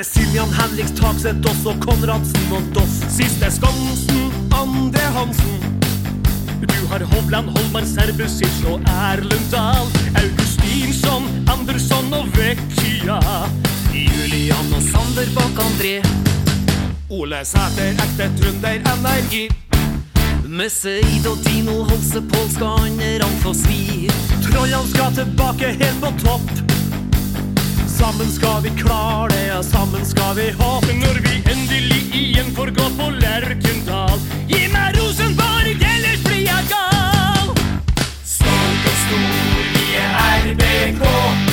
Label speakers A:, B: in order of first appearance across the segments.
A: med Siljan Henriks Takseth også Konradsen og Doss. Siste Skansen, Andre Hansen. Du har Hovland, Holmar, Serbusic og Erlund Dahl. Augustinsson, Andersson og Vecchia. Julian og Sander bak André. Ole Sæter, ekte trønder, energi. Med Seid og Dino Holse, Pål skal andre. Trollene skal tilbake helt på topp. Sammen skal vi klare det, ja, sammen skal vi ha. når vi endelig igjen får gå på Lerkendal. Gi meg Rosenborg, ellers blir jeg gal! Stolt og stor, vi er RBK.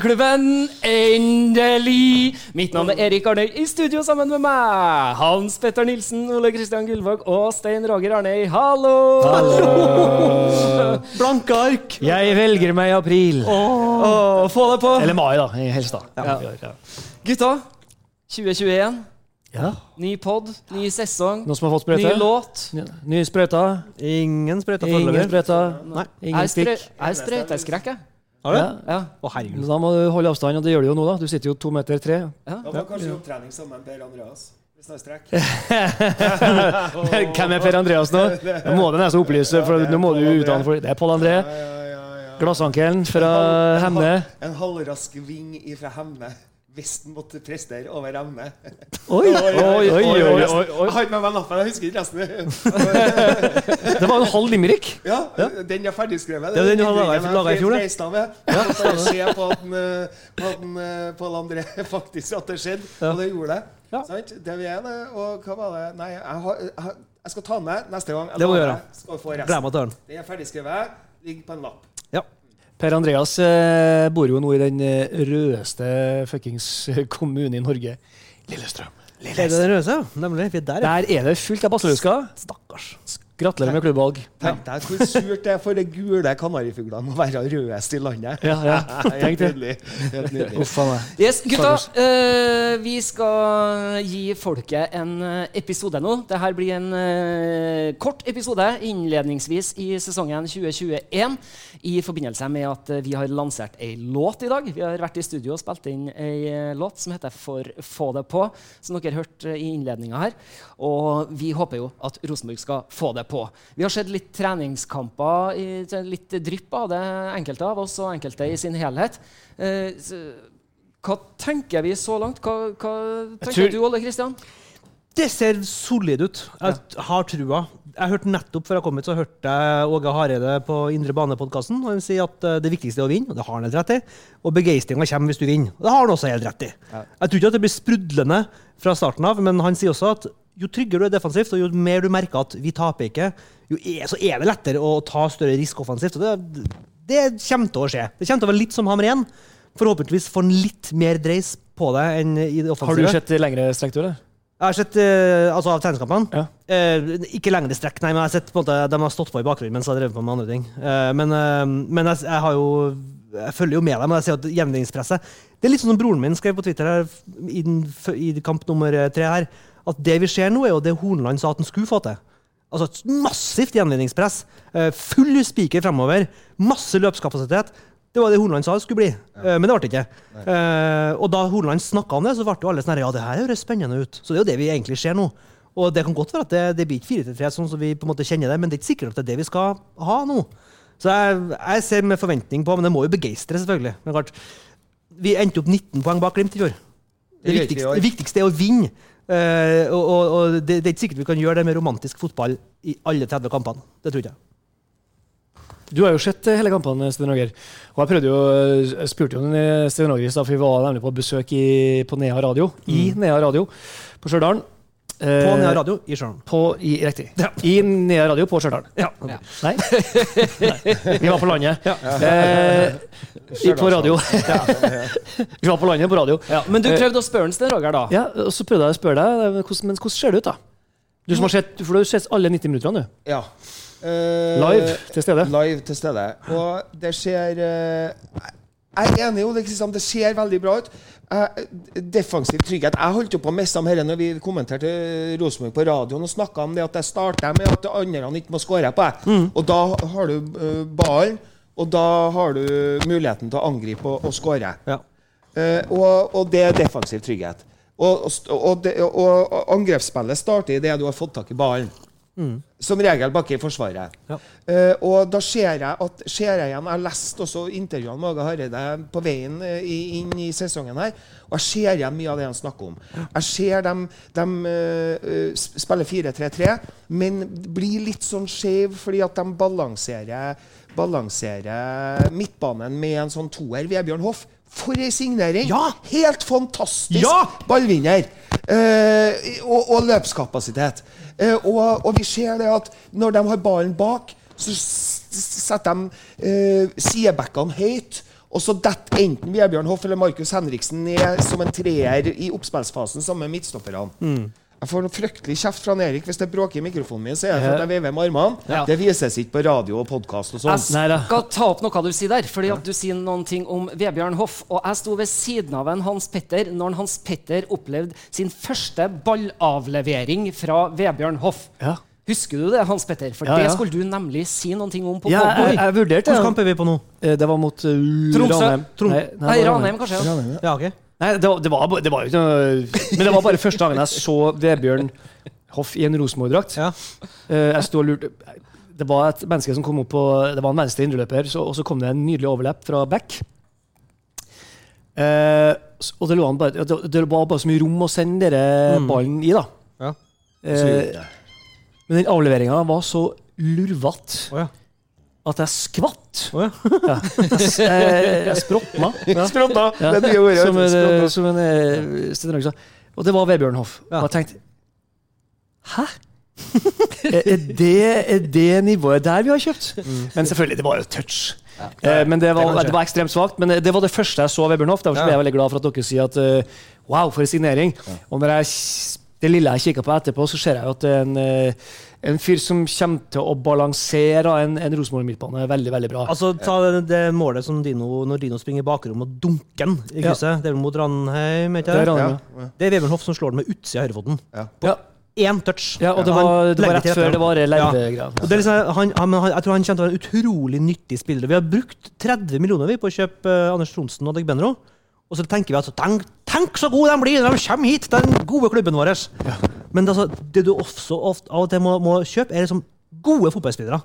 B: Fotballklubben! Endelig! Mitt navn er Erik Arnøy, i studio sammen med meg. Hans Petter Nilsen, Ole Kristian Gullvåg og Stein Roger Arnøy. Hallo!
C: Blanke ark.
B: Jeg velger meg i april. Åh, få det på!
C: Eller mai, da. Helst, da.
B: Ja.
C: Ja.
B: Gutta, 2021.
C: Ja.
B: Ny pod, ny sesong,
C: Noen som har fått
B: ny låt.
C: Ny sprøyta.
D: Ingen sprøyter
C: Ingen
D: sprøyta.
C: sprøyte?
D: Nei.
C: Ingen
B: Jeg
C: stikk?
B: er sprøyteskrekk, jeg.
D: Har du?
C: Ja.
B: Ja.
D: Å, herregud.
C: Da må du holde avstand, og det gjør du jo nå, da. Du sitter jo to meter tre.
B: Ja.
E: Da må kanskje jobbe opptrening sammen med Per Andreas. Hvis det er strekk.
C: Hvem er Per Andreas nå? Nå må du nesten opplyse, for nå må du utdanne for Det er Pål André.
E: Ja, ja, ja, ja.
C: Glassankelen fra Hemne.
E: En halvrask ving ifra Hemne. Hvis den måtte prestere over evne.
C: Oi, oi, oi, oi, oi, oi.
E: Jeg har ikke med meg lappen, jeg husker ikke resten.
C: Det var en halv limerick.
E: Ja, den er ferdigskrevet.
D: Det er den har laget i fjor, det.
E: det. Ja, se på at den, eh, på at den, eh, Pål André faktisk at det skjedde, og det gjorde det.
D: Ja.
E: Sant? Det vi er det, og hva var det Nei, jeg, har, jeg, skal ta den med neste gang. Jeg
D: Det må du gjøre. Den
E: er ferdigskrevet. Ligger på en lapp.
C: Per Andreas eh, bor jo nå i den eh, rødeste fuckings kommunen i Norge. Lillestrøm.
D: Er det den røse? Nemlig. Vi er der, ja.
C: Der er det fullt av basillusker.
D: Stakkars.
C: Gratulerer med klubbvalg.
E: Tenk deg hvor surt det er for de gule kanarifuglene å være rødest i landet.
C: Ja, ja. Tenk det.
E: Helt nydelig.
C: Uff a meg.
B: Yes, gutta. uh, vi skal gi folket en eh, episode nå. Dette blir en uh, kort episode innledningsvis i sesongen 2021. I forbindelse med at vi har lansert ei låt i dag. Vi har vært i studio og spilt inn ei låt som heter For få det på, som dere hørte i innledninga her. Og vi håper jo at Rosenborg skal få det på. Vi har sett litt treningskamper, litt drypp av det, enkelte av oss og enkelte i sin helhet. Eh, hva tenker vi så langt? Hva, hva tenker
C: tror-
B: du, Ole Kristian?
D: Det ser solid ut. Jeg har trua. Jeg hørte nettopp før jeg kom hit, så hørte jeg Åge Hareide på Indre Bane-podkasten. Han sier at eh, det viktigste er å vinne, og det har han helt rett i. Og begeistringa kommer hvis du vinner. Og det har han også helt rett i. Jeg tror ikke at det blir sprudlende fra starten av, men han sier også at jo tryggere du er defensivt, og jo mer du merker at vi taper ikke, jo er, så er det lettere å ta større risk offensivt. Og det, det kommer til å skje. Det kommer til å være litt som Hammer 1. Forhåpentligvis får han litt mer dreis på det enn i det
C: Har du sett lengre strekk, du?
D: Jeg har sett eh, altså av treningskampene.
C: Ja.
D: Eh, ikke lengre strekk, nei, men jeg har sett på en måte, de har stått på i bakgrunnen mens jeg har drevet på med andre ting. Eh, men eh, men jeg, jeg har jo jeg følger jo med dem, og jeg ser at jevnligningspresset Det er litt sånn som broren min skrev på Twitter her, i, den, i kamp nummer eh, tre her, at det vi ser nå, er jo det Horneland sa at han skulle få til. Altså et massivt gjenvinningspress. eh, Full spiker fremover. Masse løpskapasitet. Det var det Horneland sa det skulle bli, ja. men det ble det ikke. Nei. og da Horneland snakka om det, så ble jo alle sånn ja, det her høres spennende ut. Så det er jo det vi egentlig ser nå. Og det kan godt være at det, det blir ikke 4-3 sånn som vi på en måte kjenner det, men det er ikke sikkert at det er det vi skal ha nå. Så jeg, jeg ser med forventning på, men det må jo begeistre, selvfølgelig. Men klart, vi endte opp 19 poeng bak Glimt i fjor. Det viktigste, det viktigste er å vinne. Eh, og og, det, det er ikke sikkert vi kan gjøre det med romantisk fotball i alle 30 kampene. Det tror jeg.
C: Du har jo sett eh, hele kampene, Sten Roger. Og jeg prøvde jo, eh, jeg spurte jo Sten Roger i stad, for vi var nemlig på besøk i, på Nea Radio. I Nea Radio på Stjørdal.
D: Mm. På Nea Radio i Stjørdal.
C: Riktig. i, riktig. I Nea Radio på Stjørdal.
D: Ja.
B: Ja.
C: Nei? Nei. Vi var på landet. Eh, på radio. vi var på landet på radio.
B: Ja, men du prøvde å spørre Sten Roger, da.
C: Ja, og så prøvde jeg å spørre deg, eh, men hvordan ser det ut, da? Du som har sett, for du har sett alle 90 minuttene, du.
E: Ja. Eh,
C: Live til stede.
E: Live til stede. Og det skjer eh, Jeg er enig, Ole Kristian. Det ser veldig bra ut. Eh, defensiv trygghet. Jeg holdt jo på å miste om dette når vi kommenterte Rosenborg på radioen og snakka om det at jeg starta med at andre ikke må skåre på deg. Og da har du eh, ballen, og da har du muligheten til å angripe og, og skåre.
D: Ja.
E: Eh, og, og det er defensiv trygghet. Og, og, og, og, og angrepsspillet starter i det du har fått tak i ballen. Som regel bak i Forsvaret.
D: Ja.
E: Uh, og da ser jeg at ser jeg igjen Jeg har lest også intervjuene med Åge Hareide på veien i, inn i sesongen her. Og jeg ser igjen mye av det han snakker om. Jeg ser dem, dem eh, eh, spiller 4-3-3, men blir litt sånn skjev fordi at de balanserer, balanserer midtbanen med en sånn toer. Vebjørn Hoff. For ei signering!
D: Ja!
E: Helt fantastisk
D: Ja!
E: ballvinner. Eh, og, og løpskapasitet. Eh, og, og vi ser det at når de har ballen bak, så setter de eh, sidebackene høyt. Og så detter enten Vebjørn Hoff eller Markus Henriksen ned som en treer i oppspillsfasen sammen med midtstopperne. Jeg får noe fryktelig kjeft fra Erik hvis det bråker i mikrofonen min. Så er det for at jeg veiver med armene.
B: Ja.
E: Det vises ikke på radio og podkast og sånn.
B: Jeg skal ta opp noe du sier der, fordi at du sier noen ting om Vebjørn Hoff. Og jeg sto ved siden av en Hans Petter når en Hans Petter opplevde sin første ballavlevering fra Vebjørn Hoff.
C: Ja.
B: Husker du det, Hans Petter? For
C: Ja,
B: det skulle du nemlig si noe om på
C: Ja, jeg,
B: Cowboy.
C: jeg vurderte
D: Hvilken kamp er vi på nå?
C: Eh, Det var mot uh,
D: Tromsø.
C: Ranheim.
D: Trom-
C: Nei,
B: Nei,
C: nei,
B: Ranheim, kanskje.
C: Ranheim, ja.
D: Ja, ok.
C: Nei, det var, det, var, det var jo ikke noe Men det var bare første gangen jeg så Vebjørn Hoff i en Rosenborg-drakt.
D: Ja.
C: Eh, jeg sto og lurte Det var et menneske som kom opp på Det var en venstre indreløper, så, og så kom det en nydelig overlepp fra back. Eh, og det, lå han bare, det, det var bare så mye rom å sende dere ballen i, da.
D: Ja.
C: Eh, men den avleveringa var så lurvete
D: Oh, ja.
C: At jeg skvatt.
D: Oh, ja.
C: Ja. Jeg, jeg språtna. Ja.
E: Det ordet.
C: Som en, som en eh, Sten Roger sa. Og det var Vebjørn Hoff.
D: Ja.
C: Og jeg tenkte Hæ? er, det, er det nivået der vi har kjøpt? Men selvfølgelig, det var jo touch. Eh, men det
D: Det
C: var,
D: det,
C: det var ekstremt svakt. Men det var det første jeg så av Vebjørn Hoff. Derfor
D: Ja.
C: ble jeg veldig glad for at dere sier at uh, wow, for en signering. Og når jeg, det lille jeg kikker på etterpå, så ser jeg jo at det er en, eh, en fyr som kommer til å balansere en, en Rosenborg-midtbane veldig, veldig bra.
D: Altså, ta det, det målet som Dino når Dino springer i bakrommet og dunker den i
C: Ja.
D: krysset. Det er vel mot Ranheim, ikke
C: Det er? Ranheim,
E: Ja, ja.
D: Det er Vebjørn Hoff som slår den med utsida av høyrefoten.
C: Ja.
D: Én touch.
C: Ja, og det var, det var rett før det var
D: Ja. Det er liksom, han, han, jeg tror han kommer til å være en utrolig nyttig spiller. Vi har brukt 30 millioner vi på å kjøpe eh, Anders Tronsen og Degbenro. Og så tenker vi at tenk, tenk så gode de blir når de kommer hit, den gode klubben vår. Men altså, det du også ofte av og til må, må kjøpe, er liksom gode fotballspillere.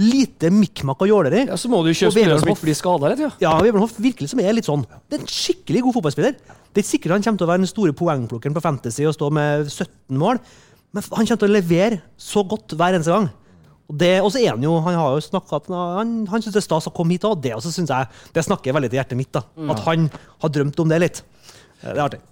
D: Lite mikkmakk og jåleri.
C: Ja, så må du kjøpe
D: Og
C: spillere som ikke blir skada. Ja.
D: Ja, Vebjørn virkelig som er litt sånn. Det er en skikkelig god fotballspiller. Det er ikke sikkert han kommer til å være den store poengplukkeren på Fantasy og stå med 17 mål, men han kommer til å levere så godt hver eneste gang. Og så er han jo, han har jo snakket, han, han syns det er stas å komme hit òg. Det også synes jeg, det snakker veldig til hjertet mitt. da. At han har drømt om det litt. Det er artig.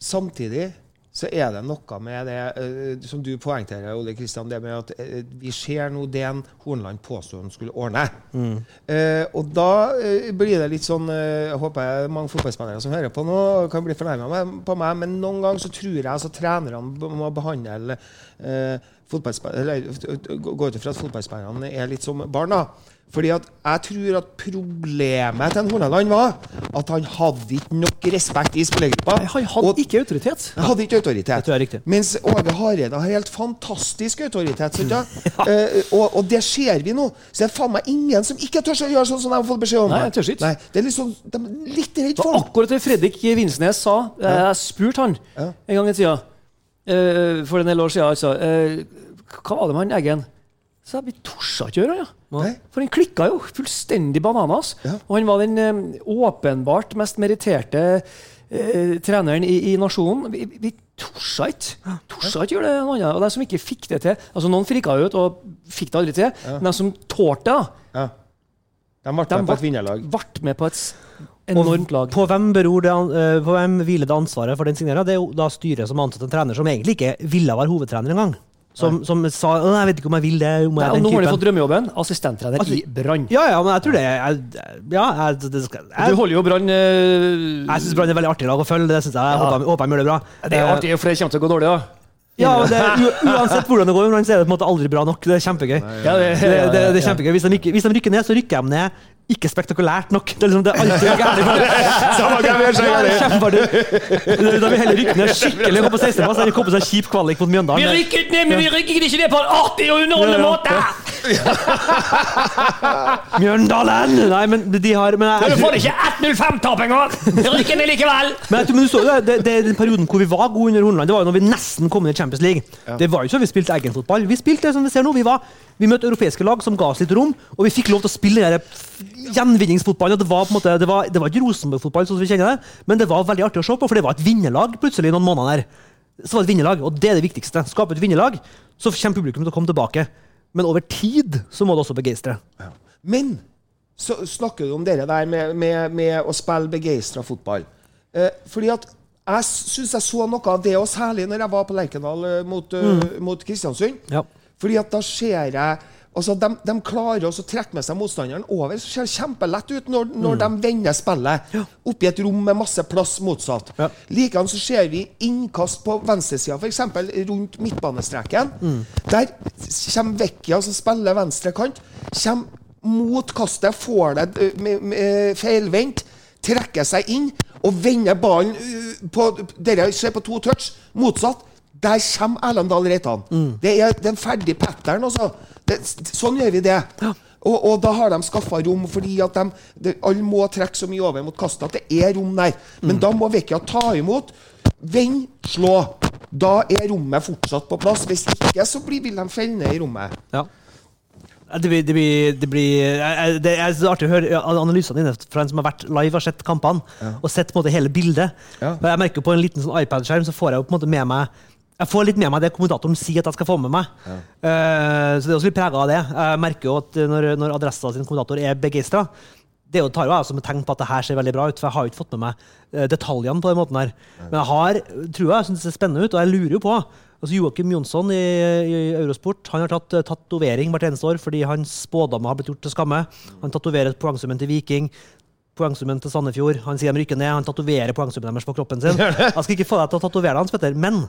E: Samtidig så er det noe med det eh, som du poengterer, Ole Kristian, det med at eh, vi ser nå det en Hornland påsto han skulle ordne. Eh, og da eh, blir det litt sånn Jeg håper jeg mange fotballspillere som hører på nå, kan bli fornærma på meg, men noen ganger så tror jeg altså trenerne må behandle eh, eller, eh, Gå ut ifra at fotballspillerne er litt som barn. da. Fordi at jeg tror at problemet til Horneland var at han hadde ikke nok respekt i spillergruppa.
C: Han hadde
E: Og-
C: ikke autoritet.
E: han hadde ikke autoritet.
D: Det jeg er riktig.
E: Mens Åge Hareide har helt fantastisk autoritet. Ja? uh, og, og det ser vi nå. Så det er faen meg ingen som ikke tør å gjøre sånn som de har fått beskjed om.
C: Nei, jeg tør ikke.
E: Nei, det er liksom, de er litt redd for det.
C: akkurat det Fredrik Vinsnes sa. Jeg, Jeg spurte han
E: Ja.
C: en gang i tida, uh, for en del år siden, altså. Uh, Hva var det med han Eggen? Så jeg, vi torde ikke gjøre det. Ja.
E: Nei.
C: For han klikka jo fullstendig bananas.
E: Ja.
C: Og han var den eh, åpenbart mest meritterte eh, treneren i, i nasjonen. Vi, vi torsa ikke Torsa ikke gjøre det noe annet. Og de som ikke fikk det til altså Noen frika ut og fikk det aldri til, men de som tålte det,
E: Ja. De ble med på et vinnerlag.
C: ble med på et enormt lag.
D: På hvem, beror det, eh, på hvem hviler det ansvaret for den signeringa? Det er jo da styret som ansatte en trener som egentlig ikke ville være hovedtrener engang. Som, som sa 'jeg vet ikke om jeg vil det'. Om
C: Nei,
D: jeg
C: nå har de fått drømmejobben. Assistenttrener
D: Altså,
C: i Brann.
D: Ja, ja, men jeg tror det Ja, jeg, det skal,
C: Du holder jo Brann eh,
D: jeg syns Brann er veldig artig lag å følge. Det synes jeg. Jeg håper, håper de gjør det bra.
C: Det er artig, for det kommer til å gå dårlig, da.
D: Ja, men det, Uansett hvordan det går, med Brann, så er det på en måte aldri bra nok. Det er kjempegøy.
C: Ja, det-
D: det, det, er kjempegøy. Hvis de, ikke, hvis de rykker ned, så rykker de ned ikke spektakulært nok. Det er liksom det er alltid gærent. Da vil heller rykke ned skikkelig gå på 16-plass enn å komme seg kjip kvalik mot Mjøndalen.
C: Vi rykket ned, men vi rykket ikke ned på en artig og underholdende
D: Ja, ja.
C: måte!
D: Mjøndalen! Nei, men de har men jeg,
C: Du får ikke 1-0-5-tap engang! Vi rykker ned likevel!
D: Men, jeg men du så jo det, det, det, den perioden hvor vi var gode under Hornland. det var jo når vi nesten kom inn i Champions League. Det var jo ikke så vi spilte egen fotball. Vi spilte det som vi ser nå. Vi, var, vi møtte europeiske lag som ga oss litt rom, og vi fikk lov til å spille den gjenvinningsfotballen. Det var på en måte, det var, det var ikke Rosenborg-fotball, sånn som vi kjenner det, men det var veldig artig å se på, for det var et vinnerlag plutselig noen måneder der. Så var det et vinnerlag, og det er det viktigste. Skape et vinnerlag, så kommer publikum til å komme tilbake. Men over tid så må det også begeistre.
E: Men så snakker du om det der med, med, med å spille begeistra fotball. Eh, fordi at jeg syns jeg så noe av det, og særlig når jeg var på Lerkendal eh, mot, eh, mot Kristiansund.
D: Ja.
E: Fordi at da ser jeg Altså, de, de klarer å trekke med seg motstanderen over. Det ser kjempelett ut når, når de vender spillet ja. oppi et rom med masse plass motsatt.
D: Ja.
E: Likedan så ser vi innkast på venstresida, f.eks. rundt midtbanestreken. Der kommer Vecchia, som spiller venstre kant, kommer mot kastet, får det med feilvendt, trekker seg inn og vender ballen på Dere ser på to touch. Motsatt. Der kommer Erlend Dahl Reitan. Det, er, det er en ferdig pattern, altså. Sånn gjør vi det. Og, og da har de skaffa rom, fordi at de, de, alle må trekke så mye over mot kastet at det er rom der. Men da må Vecchia ta imot. Vend, slå. Da er rommet fortsatt på plass. Hvis ikke, så blir, felle ned i rommet.
D: Ja. Det blir, det blir, det blir Det er så artig å høre analysene dine fra en som har vært live og sett kampene. Og sett på en måte hele bildet.
E: Ja.
D: Og Jeg merker På en liten sånn iPad-skjerm så får jeg jo på en måte med meg jeg får litt med meg det kommentatoren sier at jeg skal få med meg. Eh, så det er også litt prega av det. Jeg merker jo at når, når Adressa sin kommentator er begeistra, det tar jo jeg som et tegn på at det her ser veldig bra ut, for jeg har jo ikke fått med meg eh, detaljene på den måten her. Men jeg har, tror jeg, syns det ser spennende ut, og jeg lurer jo på altså Joakim Jonsson i, i Eurosport han har tatt uh, tatovering hvert eneste år fordi hans spådommer har blitt gjort til skamme. Han tatoverer poengsummen til Viking. Poengsummen til Sandefjord. Han sier de rykker ned. Han tatoverer poengsummen deres på kroppen sin. Jeg skal ikke få deg til å tatovere deg, Hans Petter, men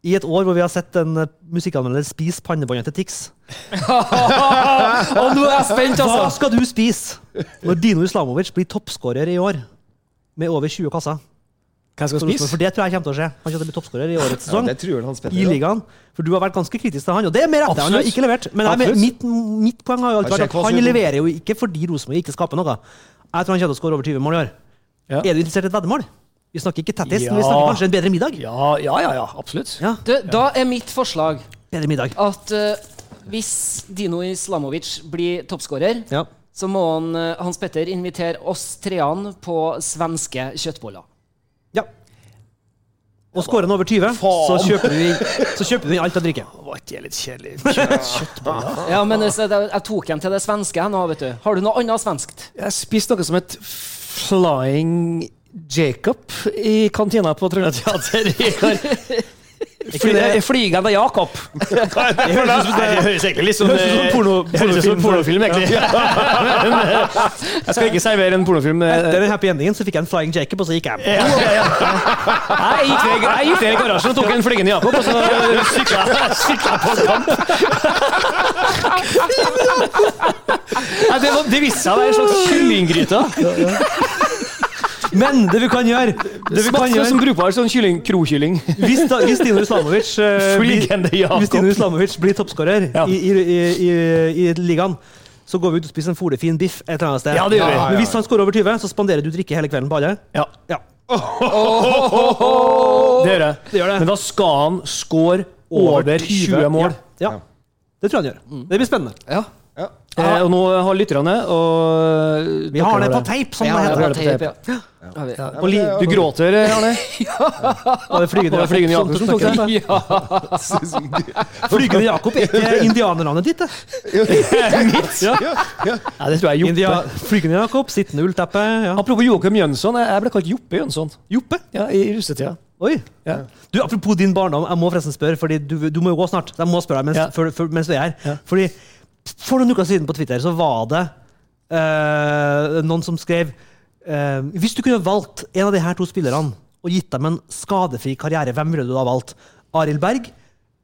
D: i et år hvor vi har sett en uh, musikkanmelder spise pannebåndet til Tix
C: Og nå er jeg spent, altså!
D: Hva skal du spise når Dino Islamovic blir toppskårer i år med over 20 kasser?
C: Hva jeg skal
D: For,
C: spise?
D: for det tror jeg kommer til å skje. Han kommer til å bli toppskårer i årets
E: Ja,
D: sesong.
E: det tror han Petter.
D: I ligaen. For du har vært ganske kritisk til han, og det er mer etter Han har ikke levert. Men jeg, mitt, mitt poeng har jo alltid vært at han leverer jo ikke fordi Rosenborg ikke skaper noe. Jeg tror han kommer til å skåre over 20 mål i år.
C: Ja.
D: Er du interessert i et veddemål? Vi snakker ikke tattis, men vi snakker kanskje en bedre middag.
C: Ja, ja, ja, ja absolutt.
D: Ja,
B: Du, da er mitt forslag
D: bedre middag.
B: at uh, hvis Dino Islamovic blir toppskårer,
D: Ja.
B: så må han, eh, Hans Petter invitere oss treene på svenske kjøttboller.
D: Og skårer han over 20, så kjøper, du inn, så kjøper du inn alt av drikke.
C: Var ikke det litt kjedelig? Kjøttboller.
B: Ja, men så Jeg tok en til det svenske nå, vet du. Har du noe annet svenskt?
C: Jeg spiste noe som het flying Jacob i kantina på Trøndelag Teater i går. Fly, Flygende Jakob. Det høres egentlig litt sånn
D: ut som
C: en pornofilm, egentlig. Eh, Jeg skal ikke servere en pornofilm. eh,
D: Etter den happy endingen så fikk jeg en Flying Jacob, og så gikk jeg.
C: Jeg gikk ned, jeg gikk ned i garasjen og tok en flygende Jakob, og så sykla jeg på kamp. Nei, det, var, det viste seg å være en slags kyllinggryte.
D: Men det vi kan gjøre det vi kan
C: Smakte som
D: gjøre
C: brukbar sånn kylling, krokylling.
D: Hvis, da, hvis Dino Islamovic eh, blir,
C: Flygende
D: hvis Dino Islamovic blir toppskårer
C: Ja.
D: i, i, i, i, i ligaen, så går vi ut og spiser en folefin biff et eller annet sted.
C: Ja, det gjør vi.
D: Men hvis han skårer over 20, så spanderer du drikke hele kvelden på alle.
C: Ja,
D: Ja.
C: det gjør jeg.
D: Det gjør det.
C: Men da skal han score over 20 mål.
D: Ja. ja. Det tror jeg han gjør. Det blir spennende.
B: Ja.
C: Eh, og nå har lytterne og
D: Vi har det på teip, som det heter.
B: det tape, ja. Har vi-
C: Og li, du gråter, Arne?
D: Og det flygende
C: det Flygende Jakob som tok den?
B: Ja.
D: Flygende Jakob er ikke indianernavnet ditt, det.
C: Mitt?
D: Ja.
C: Ja, det tror jeg er Joppe.
D: flygende Jakob, sittende ullteppe. Ja.
C: Apropos Joakim Jønsson, jeg jeg ble kalt Joppe Jønsson
D: Joppe.
C: ja, i russetida.
D: Oi.
C: Ja.
D: Du, apropos din barndom, jeg må forresten spørre, fordi du, du må jo gå snart. Så jeg må spørre deg mens,
C: Ja.
D: før- før- mens du er her.
C: Ja.
D: Fordi For noen uker siden på Twitter så var det uh, noen som skrev uh, Hvis du kunne valgt en av de her to spillerne og gitt dem en skadefri karriere, hvem ville du da valgt? Arild Berg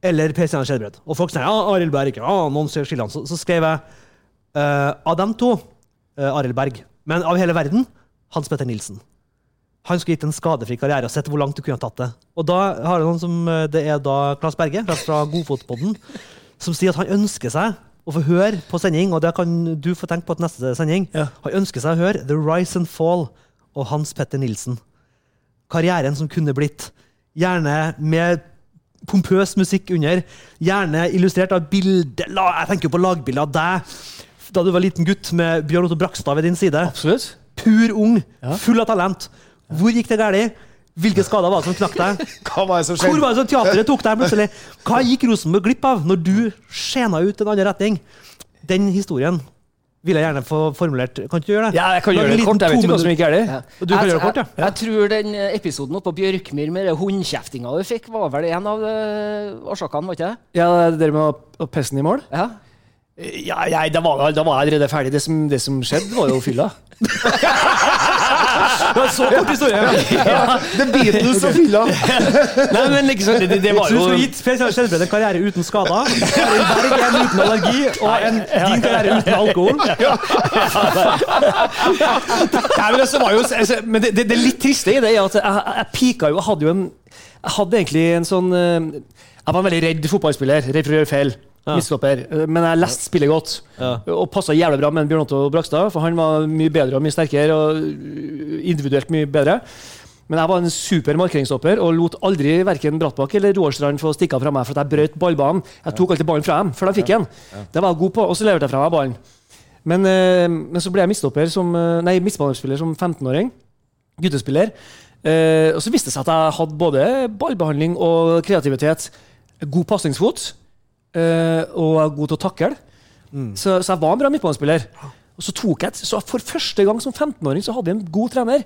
D: eller Per Steinar Skjelbred? Og folk sier ja, Arild Berg. Ja, noen ser. Så, så skrev jeg uh, av dem to uh, Arild Berg. Men av hele verden Hans Petter Nilsen. Han skulle gitt en skadefri karriere og sett hvor langt du kunne tatt det. Og da har jeg noen som, Det er da Klas Berge fra Godfotpodden som sier at han ønsker seg å få høre på sending, og det kan du få tenke på til neste sending.
C: Ja.
D: Han ønsker seg å høre The Rise and Fall og Hans Petter Nilsen. Karrieren som kunne blitt. Gjerne med pompøs musikk under. Gjerne illustrert av bilder. Jeg tenker jo på lagbilder av deg da du var liten gutt med Bjørn Otto Brakstad ved din side
C: Absolutt.
D: pur ung, full av talent. Hvor gikk det galt? Hvilke skader var det som knakk deg?
E: Hva var det som
D: Hvor var det som teatret tok deg plutselig? Hva gikk Rosenborg glipp av når du skjena ut en annen retning? Den historien vil jeg gjerne få formulert. Kan ikke du gjøre det?
C: Ja, jeg kan gjøre det kort. Jeg vet ikke hva som gikk galt.
B: Ja.
D: Du kan
B: jeg,
D: gjøre det kort, ja.
B: jeg, jeg tror den eh, episoden oppe på Bjørkmyr med hundkjeftinga du fikk, var vel en av eh, årsakene, var ikke det?
C: Ja, det med å- å pesten i mål?
B: Ja.
C: Ja, jeg, da, var, da var jeg allerede ferdig. Det som, det som skjedde, var jo fylla.
D: Så kort historie!
E: The Beatles og fylla!
C: Nei, men liksom, det, det, det var jo
D: gitt Per Steinar Skjelbred en karriere uten skader, Arild Berg en uten allergi og en, din karriere uten alkohol.
C: Nei, men, altså, var jo, altså, men det, det, det litt triste i det er at jeg, jeg pika jo Jeg hadde jo en Jeg hadde egentlig en sånn eh, Jeg var en veldig redd fotballspiller. Redd for å gjøre feil. Midtstopper. Eh, Men jeg leste spillet godt. Og passa jævlig bra med Bjørn Otto Brakstad, for han var mye bedre og mye sterkere. og uh, Individuelt mye bedre. Men jeg var en super markeringsstopper og lot aldri verken Brattbakk eller Roarstrand få stikke av fra meg for at jeg brøt ballbanen. Jeg tok alltid ballen fra dem før de fikk den. Det var jeg god på, og så leverte jeg fra meg ballen. Men, eh, men så ble jeg midtstopper som, eh, nei, midtbanespiller som 15-åring. Guttespiller. Eh, og så viste det seg at jeg hadde både ballbehandling og kreativitet. God pasningsfot. Eh, og er god til å takle. Så, så jeg var en bra midtbanespiller. Og så tok jeg så For første gang som 15-åring så hadde jeg en god trener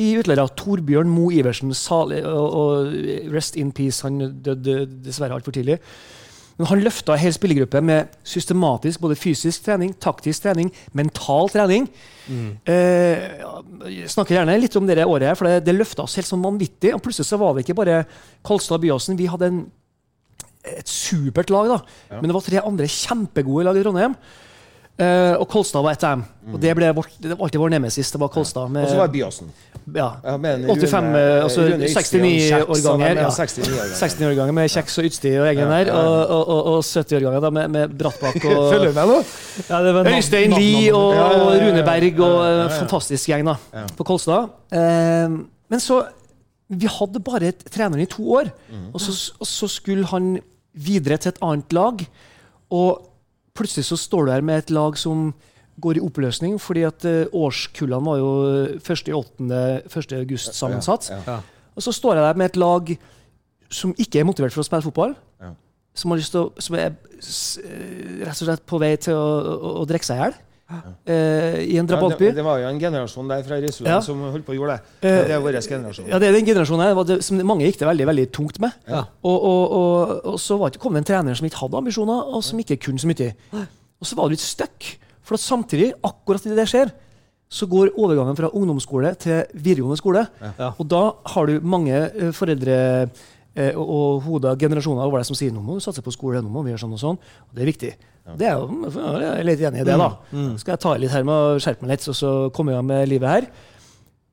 C: i utleia. Torbjørn Moe Iversen. Salig, og, og rest in peace. Han døde dessverre altfor tidlig. Men han løfta hele hel spillergruppe med systematisk både fysisk trening, taktisk trening, mental trening. Eh, snakker gjerne litt om det året, her, for det, det løfta oss helt sånn vanvittig. Og plutselig så var det ikke bare Kolstad Byåsen. Vi hadde en, et supert lag, da. Men det var tre andre kjempegode lag i Trondheim. Uh, og Kolstad var ett av dem. Og det, ble vårt, det var alltid vår nemesis. Det var Kolstad. Med,
E: Og så var det Byåsen.
C: ja,
E: Ja,
C: 85,
E: Rune-
C: altså 69-årganger.
E: ja,
C: Ja.
E: 69-årganger.
C: 69-årganger med kjeks og utstyr og egen der.
E: ja, ja.
C: Og, og, og, og 70-årganger da med, med Brattbakk
E: Følger
C: og
E: du med nå?
D: Ja, det var
C: Øystein Lie og,
E: Ja, ja, ja,
C: og
E: ja, ja.
C: Rune Berg og
E: Ja, ja,
C: en fantastisk gjeng da,
E: Ja.
C: på Kolstad. Uh, men så Vi hadde bare et treneren i to år, og, så, og så skulle han videre til et annet lag. Og plutselig så står du her med et lag som går i oppløsning, fordi at eh, årskullene var jo 1. 8. 1. august sammensatt.
E: Ja, ja.
C: Og så står jeg der med et lag som ikke er motivert for å spille fotball.
E: Ja.
C: Som, har lyst til å, som er eh, rett og slett på vei til å, å, å drikke seg i hjel. Eh, i en
E: Ja, det, det var jo en generasjon der fra Risøland
C: Ja.
E: som holdt på å gjøre det. Det er vår generasjon.
C: Ja, det er den generasjonen her det, som mange gikk det veldig veldig tungt med.
D: Ja.
C: Og, og, og, og så var kom det en trener som ikke hadde ambisjoner, og som ikke kunne så mye. Og så var det litt stuck. For at samtidig, akkurat idet det skjer, så går overgangen fra ungdomsskole til videregående skole.
D: Ja.
C: Og da har du mange eh, foreldre eh, og, og hoder, generasjoner over deg som sier nå må du satse på skole, nå må vi gjøre sånn og sånn. Og det er viktig. Det er jo, jeg er litt enig i det, da. Skal jeg ta i litt her med å skjerpe meg litt, og så komme i gang med livet her.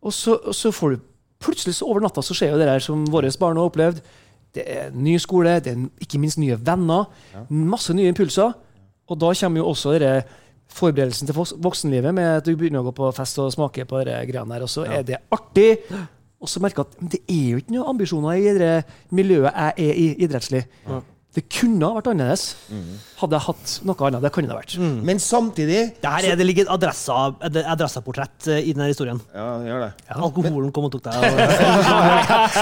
C: Og så, og så får du plutselig så over natta så skjer jo det der som våre barn har opplevd. Det er ny skole, det er ikke minst nye venner. Masse nye impulser. Og da kommer jo også dere forberedelsen til voksenlivet med at du begynner å gå på fest og smake på de greiene der, og så er det artig. Og så merker jeg at det er jo ikke noen ambisjoner i det miljøet jeg er i idrettslig. Det kunne ha vært annerledes. Hadde jeg hatt noe annet. Det kunne det ha vært.
E: Men samtidig
D: Der er det ligger et adressa, et adressaportrett eh, i denne historien.
E: Ja, gjør det.
D: Alkoholen kom og tok deg.
C: det, det,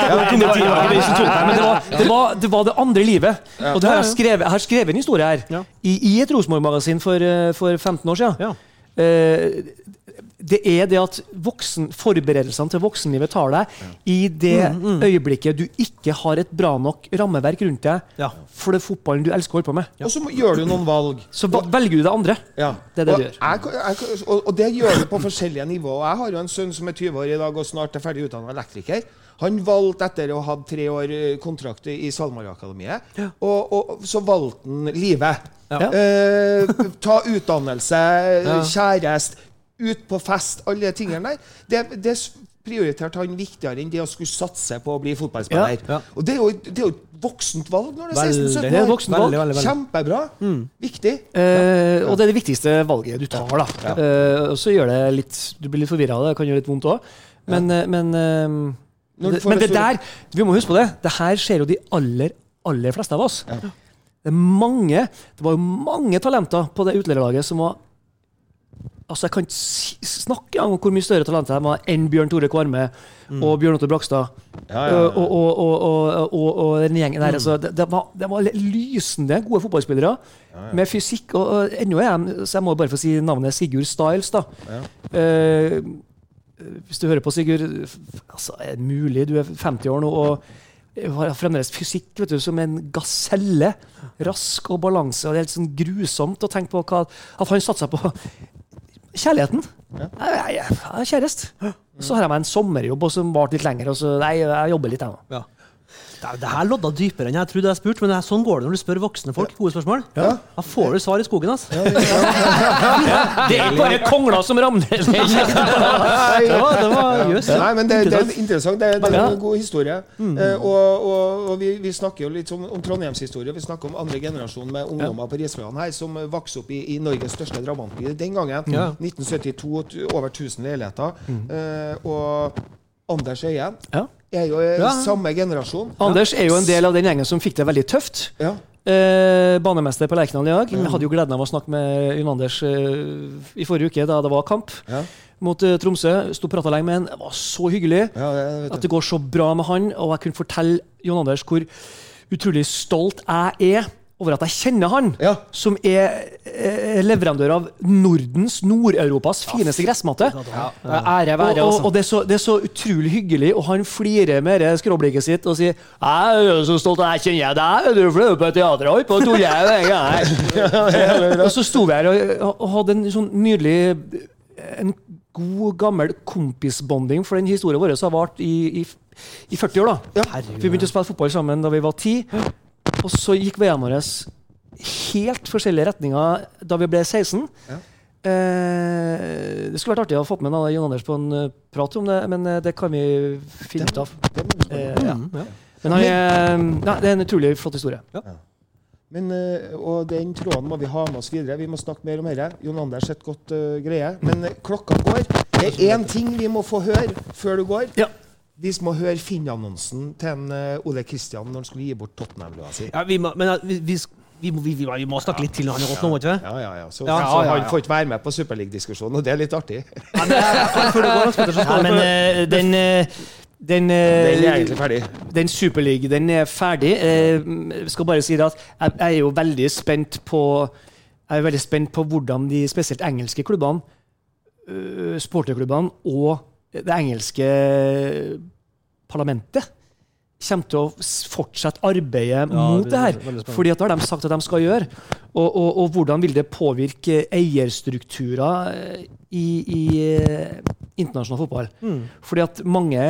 C: var, men det, var, det, var, det var det andre livet. Og det har jeg, skrevet, jeg har skrevet en historie her
D: Ja.
C: i, i et Rosenborg-magasin for, eh, for 15 år siden.
D: Ja.
C: Eh, det er det at voksen, forberedelsene til voksenlivet tar deg i det øyeblikket du ikke har et bra nok rammeverk rundt deg
D: Ja.
C: for det fotballen du elsker å holde på med.
E: Og så gjør du noen valg.
C: Så velger du det andre.
E: Ja.
C: Det er det
E: og,
C: du gjør.
E: Jeg, jeg, og, og det gjør du på forskjellige nivåer. Jeg har jo en sønn som er 20 år i dag og snart er ferdig utdannet elektriker. Han valgte etter å ha hatt tre år eh, kontrakt i SalMar-akademiet, og, og så valgte han livet.
C: Ja.
E: Eh, ta utdannelse, kjæreste, ut på fest, alle de tingene der. Det, det prioriterte han viktigere enn det å skulle satse på å bli fotballspiller.
C: Ja,
D: ja.
E: Og det er, jo, det er jo et voksent valg når du er 16-17 år.
C: Det er.
D: Veldig, veldig, veldig.
E: Kjempebra. Viktig.
C: Eh, og det er det viktigste valget du tar. da. Eh, og så gjør det litt Du blir litt forvirra av det, det kan gjøre litt vondt òg. Men, eh, men, eh, det, men det
E: det
C: der Vi må huske på det. Det her ser jo de aller, aller fleste av oss. Det er mange Det var jo mange talenter på det utelederlaget som var Altså Jeg kan ikke snakke om hvor mye større talenter de var enn Bjørn Tore Kvarme og Bjørn Otto Brakstad.
E: Ja, ja, ja.
C: Og, og, den gjengen der. Altså, det, det, var, det var lysende gode fotballspillere med fysikk. Og, ennå er de Så jeg må bare få si navnet Sigurd Styles, da. Eh, hvis du hører på Sigurd altså, Er det mulig? Du er 50 år nå og har fremdeles fysikk vet du, som en gaselle. Rask og balanse. og Det er helt sånn grusomt å tenke på hva, at han satsa på kjærligheten. Jeg, jeg, er kjæreste. Så har jeg meg en sommerjobb og som varte litt lenger. Og så, nei, jeg jobber litt, jeg nå.
D: Ja. Det, det her lodda dypere enn jeg trodde jeg spurte, men det er sånn går det når du spør voksne folk gode spørsmål. Ja. Da får du svar i skogen. Altså.
C: Det er bare kongler som ramler ned.
D: Det var, det var jøss.
E: Nei, men det, det er interessant. Det, det er en god historie. Eh, og og, og vi, vi snakker jo litt om, om Trondheimshistorie. Vi snakker om andre generasjon med ungdommer på Risøyene her som eh, vokste opp i, i Norges største drabantby den gangen.
D: Ja.
E: 1972, over 1000 leiligheter. Eh, og Anders Øyen
C: Ja.
E: er jo eh,
D: Ja.
E: samme generasjon.
C: Anders er jo en del av den gjengen som fikk det veldig tøft.
E: Ja.
C: Eh, banemester på Lerkendal i dag. Jeg hadde jo gleden av å snakke med Jon Anders eh, i forrige uke, da det var kamp
E: Ja.
C: mot eh, Tromsø. Sto og prata lenge med han. Det var så hyggelig.
E: Ja, det,
C: At det går så bra med han, og jeg kunne fortelle Jon Anders hvor utrolig stolt jeg er over at jeg kjenner han,
E: Ja.
C: som er eh, leverandør av Nordens, Nord-Europas fineste gressmatte.
B: Ære være,
C: og,
B: og,
C: og det, er så, det er så utrolig hyggelig, og han flirer med det skråblikket sitt og sier 'Jeg er så stolt, jeg kjenner jeg deg, du, er jo på teatret og på tuller jeg med. Og så sto vi her og, og hadde en sånn nydelig En god, gammel kompisbonding, for den historien vår har vart i, i, i 40 år. da Vi begynte å spille fotball sammen da vi var ti. Og så gikk veiene våre helt forskjellige retninger da vi ble 16. Eh, det skulle vært artig å få med Jon Anders på en eh, prat om det, men eh, det kan vi finne ut av. Eh, ja.
D: Ja.
C: Men han nei, det er en utrolig flott historie.
E: Men, eh, og den tråden må vi ha med oss videre. Vi må snakke mer om dette. Jon Anders et godt uh, greie. Men klokka går. Det er én ting vi må få høre før du går.
C: Ja.
E: Vi må høre Finn-annonsen til en, uh, Ole Kristian når han skulle gi bort Tottenham-lua si.
D: Ja, vi, må, men uh, vi, vi, vi, må, vi, må snakke litt til han har gått nå, må vi?
E: Ja, ja, ja. Så,
D: Ja,
E: så
D: ja, ja,
E: han får ikke være med på Superliga-diskusjonen, og det er litt artig.
D: Ja, men, uh, før du går,
C: Nei, men
D: du
C: eh, den den,
E: Den er egentlig ferdig.
C: Den Superligaen den er ferdig. Eh, jeg skal bare si det at jeg, jeg er jo veldig spent på Jeg er veldig spent på hvordan de spesielt engelske klubbene, sporterklubbene og det engelske parlamentet kommer til å fortsette arbeidet mot
D: det
C: det
D: er
C: her. Fordi at det har de sagt at de skal gjøre. Og, og, og hvordan vil det påvirke eierstrukturer eh, i, i eh, internasjonal fotball?
D: Mm.
C: Fordi at mange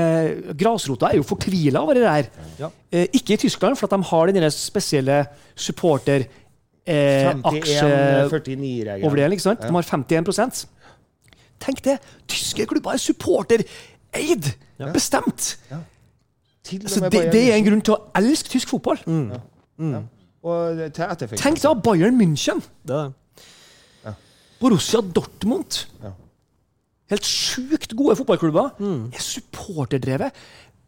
C: Grasrota er jo fortvila over det her.
D: Ja.
C: Eh, ikke i Tyskland, for at de har den spesielle supporter eh,
E: 51-49-regelen.
C: ikke sant? De har 51 Tenk det! Tyske klubber er supportereid! Bestemt! Ja.
E: Altså,
C: det, det er en grunn til å elske tysk fotball.
E: Og til.
C: Tenk da Bayern München!
D: Det det.
C: Borussia Dortmund.
E: Ja.
C: Helt sjukt gode fotballklubber. Er supporterdrevet.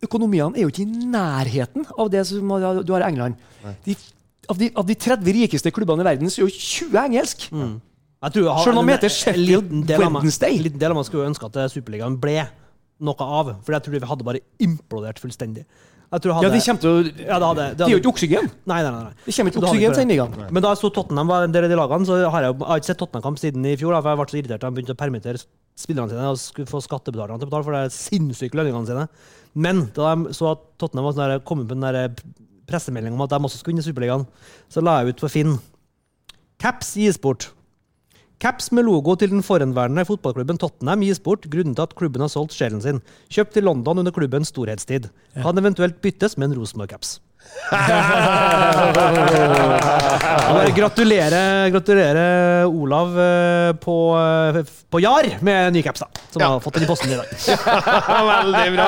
C: Økonomiene er jo ikke i nærheten av det som du har i England. De, av, de, av de 30 rikeste klubbene i verden, så er jo 20 engelsk.
D: Har-
C: Selv om de
D: en-
C: heter
D: en
C: Sheffield Wednesday.
D: En liten del av meg skulle ønske at Superligaen ble noe av. For jeg tror vi hadde bare implodert fullstendig. Jeg
C: Ja, de kommer til å
D: Ja, det hadde, det
C: De er jo ikke oksygen.
D: Nei, nei, nei. nei.
C: De kommer ikke oksygen til den
D: Men da jeg så Tottenham var en del av de lagene, så har jeg, jeg har ikke sett Tottenham-kamp siden i fjor. Da, for jeg ble så irritert da de begynte å permittere spillerne sine og skulle få skattebetalerne til å betale for de sinnssyke lønningene sine. Men da de så at Tottenham var sånn der, kom med den der pressemeldingen om at de også skulle inn i Superligaen, så la jeg ut på Finn Caps gis bort. Caps med logo til den forhenværende fotballklubben Tottenham gis bort grunnet at klubben har solgt sjelen sin. Kjøpt i London under klubbens storhetstid. Kan eventuelt byttes med en Rosenborg-caps. Jeg Bare gratulerer, gratulerer Olav eh, på, eh, på Jar med ny caps, da. Som har fått den i posten i dag.
E: Veldig bra!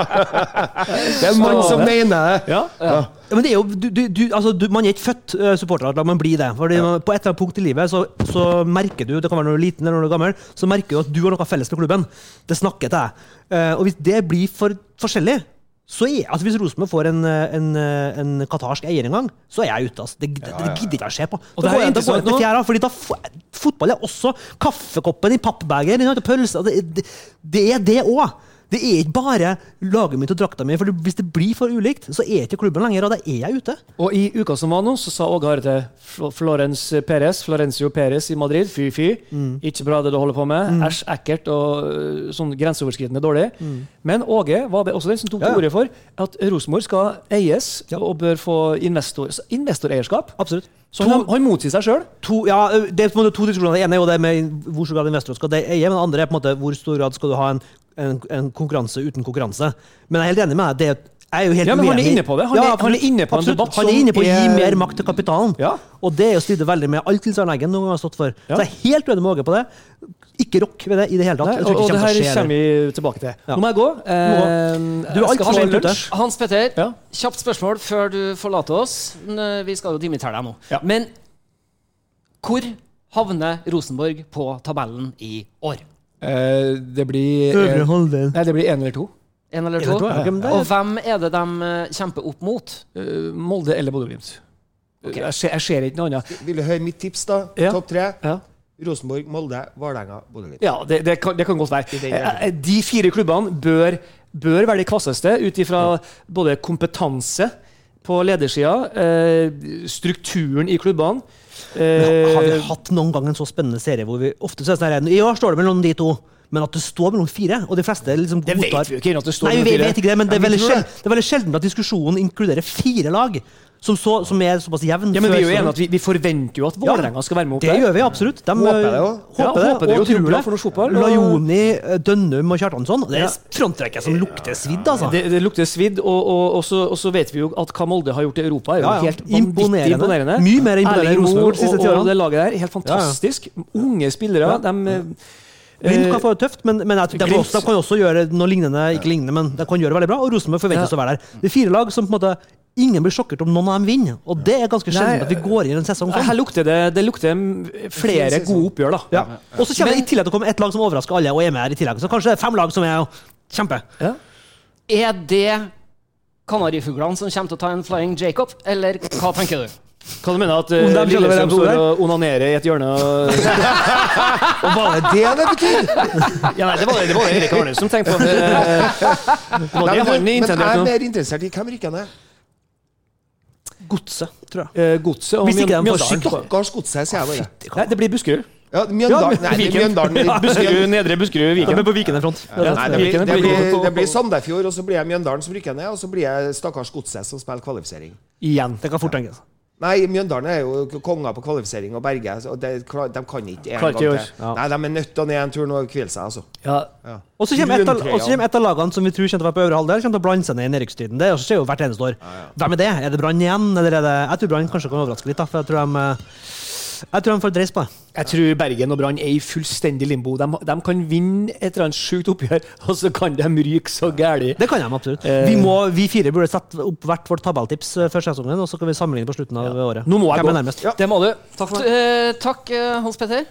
E: Det er mann som mener det.
C: Ja.
D: Ja, men det er jo, du, du, du, altså, du, Man er ikke født uh, supporter la man blir det. Fordi man, På et eller annet punkt i livet så, så merker du det kan være når du er liten eller når du er gammel, så merker du at du har noe felles med klubben. Det snakker til deg. Eh, og hvis det blir for forskjellig så jeg, altså Hvis Rosenborg får en, eh, en, eh, en katarsk eier en gang, så er jeg ute. Altså. Det, det, det gidder ikke å se på.
C: Og det
D: Da går
C: er
D: jeg- jeg til fjæra, fordi da Fotball er også kaffekoppen i pappbager, ikke sant, og Pølse. Det, det, det er det òg. Det er ikke bare laget mitt og drakta mi. For hvis det blir for ulikt, så er ikke klubben lenger, og da er jeg ute.
C: Og i uka som var nå, så sa Åge Hareide Florence Perez, Florencio Perez i Madrid fy, fy. Ikke bra det du holder på med. Æsj, ekkelt og øh, sånn grenseoverskridende dårlig. Men Åge var det også den som tok
D: Ja,
C: til
D: ja.
C: orde for at Rosenborg skal eies og bør få investor, investoreierskap.
D: Absolutt.
C: Så han, han motsier seg sjøl.
D: Ja, det er på en måte to diskusjoner. Det ene er jo det med hvor stor grad investorer skal eie, men det andre er på en måte hvor stor grad skal du ha en, en, en konkurranse uten konkurranse. Men jeg er helt enig med deg. Det er, jeg er jo helt
C: Ja, men han er inne på det. Han er- han er inne på en debatt som
D: Han er inne på å gi
C: er-
D: mer makt til kapitalen.
C: Ja.
D: Og det er jo stride veldig med alt Nils Arne Eggen noen gang har stått for.
C: Ja.
D: Så jeg er helt uenig med Åge på det. Ikke rock ved det i det hele tatt.
C: Nei, og, og det her
D: kommer
C: vi tilbake til.
D: Ja.
C: Nå må jeg gå. Eh,
D: Du er altfor sent ute.
B: Hans Petter,
C: Ja.
B: kjapt spørsmål før du forlater oss. Vi skal jo dimittere deg nå.
C: Ja.
B: Men hvor havner Rosenborg på tabellen i år?
C: Eh, det blir
D: Øvre halvdel.
C: Nei, det blir én eller to.
B: En eller to?
D: eller to, ja.
B: Og hvem er det de eh, kjemper opp mot?
C: Uh, Molde eller Bodø-Glimt.
B: Okay.
C: Jeg, ser, jeg ser ikke noe annet.
E: Vil du høre mitt tips, da?
C: Ja.
E: Topp tre.
C: Ja.
E: Rosenborg, Molde, Vålerenga, Bodø-Glimt.
C: Ja, det, det, kan, det kan godt være. Eh, De fire klubbene bør, bør være de kvasseste ut ifra både kompetanse på ledersida, eh, strukturen i klubbene
D: Men Har vi
C: eh,
D: hatt noen gang en så spennende serie hvor vi ofte så er sånn her, I år står det mellom de to, men at det står mellom fire, og de fleste liksom
C: Det vet vi jo ikke at det står
D: Nei, vi vet ikke det, men det er, sjelden,
C: det.
D: det er veldig sjelden at diskusjonen inkluderer fire lag som, så, som er såpass jevn.
C: Ja, men vi er jo enige at vi, vi forventer jo at Vålerenga skal være med opp
D: Det gjør vi absolutt. De,
E: Håper det jo.
C: Ja,
D: Håper det,
C: håper det
D: og
C: Det
D: tror det.
C: for fotball,
D: Lajoni, eh, Dønnum og Kjartansson. Det
C: Ja.
D: er fronttrekket som lukter svidd, altså.
C: Det, det lukter svidd, og, og, og, så, og så vet vi jo at hva Molde har gjort i Europa, er jo
D: Ja, ja.
C: helt imponerende. imponerende.
D: Mye mer imponerende enn Rosenborg de siste
C: og,
D: ti
C: og
D: årene.
C: det laget der, helt fantastisk. Unge spillere.
D: Ja.
C: De, eh,
D: Glimt kan få det tøft, men, men de, kan også, de kan også gjøre noe lignende, ikke lignende, men de kan gjøre det veldig bra. Og Rosenborg forventes å være der. Det er fire lag som på en måte Ingen blir sjokkert om noen av dem vinner, og det er ganske sjelden at vi går inn i en sesong
C: her
D: sånn.
C: lukter det, det lukter flere gode oppgjør, da.
D: Ja. Og så kommer det i tillegg til å komme ett lag som overrasker alle, og er med her i tillegg. Så kanskje det er fem lag som er kjempe.
C: Ja.
B: Er det kanarifuglene som kommer til å ta en Flying Jacob, eller hva tenker du?
C: Hva du mener at uh, Lillestrøm står og onanerer i et hjørne og
E: Og var det det det betydde?
C: Ja, nei, det var det, det var Erik Arne som tenkte på. Det, Det det,
E: det,
C: det
E: men,
C: han
E: men jeg er
C: nå.
E: mer interessert i hvem rykker ned.
D: Godset, tror jeg.
C: Eh, Godset og Mjøndalen.
E: Stakkars godset, sier jeg bare.
C: Nei, det blir Buskerud.
E: Ja, Mjøndalen Nei,
C: Viken.
E: Mjøndalen
C: Ja, Buskerud, Nedre Buskerud, Viken.
D: Ja. Men på vikende front.
C: Ja,
E: Nei, det blir,
C: Viken
E: det
C: blir-
E: blir, det blir Sandefjord, og så blir jeg Mjøndalen som rykker ned, og så blir jeg stakkars godset som spiller kvalifisering.
C: Igjen.
D: Det kan fort tenkes.
E: Nei, Mjøndalen er jo konger på kvalifisering, og Berge og det, de kan ikke en gang til. Ja. Nei, de er nødt til å ned en tur nå og hvile seg, altså.
C: Ja.
E: Ja.
D: Og så kommer kommer et av lagene som vi tror kommer til å være på øvre halvdel, kommer til å blande seg ned i nedrykkstriden. Det skjer jo hvert eneste år. Hvem er det? Er det Brann igjen, eller er det Jeg tror Brann kanskje kan overraske litt, da, for jeg tror de eh, Jeg tror de får dreis på det.
C: Jeg tror Bergen og Brann er i fullstendig limbo. De, de kan vinne et eller annet sjukt oppgjør, og så kan de ryke så gæli.
D: Det kan de absolutt.
C: Eh.
D: Vi, må, vi fire burde sette opp hvert vårt tabelltips eh, før sesongen, og så kan vi sammenligne på slutten av året.
C: Nå må jeg
D: Hvem er
C: gå.
D: nærmest?
C: Det må du. Takk for.
B: Eh, takk, eh, Hans Petter.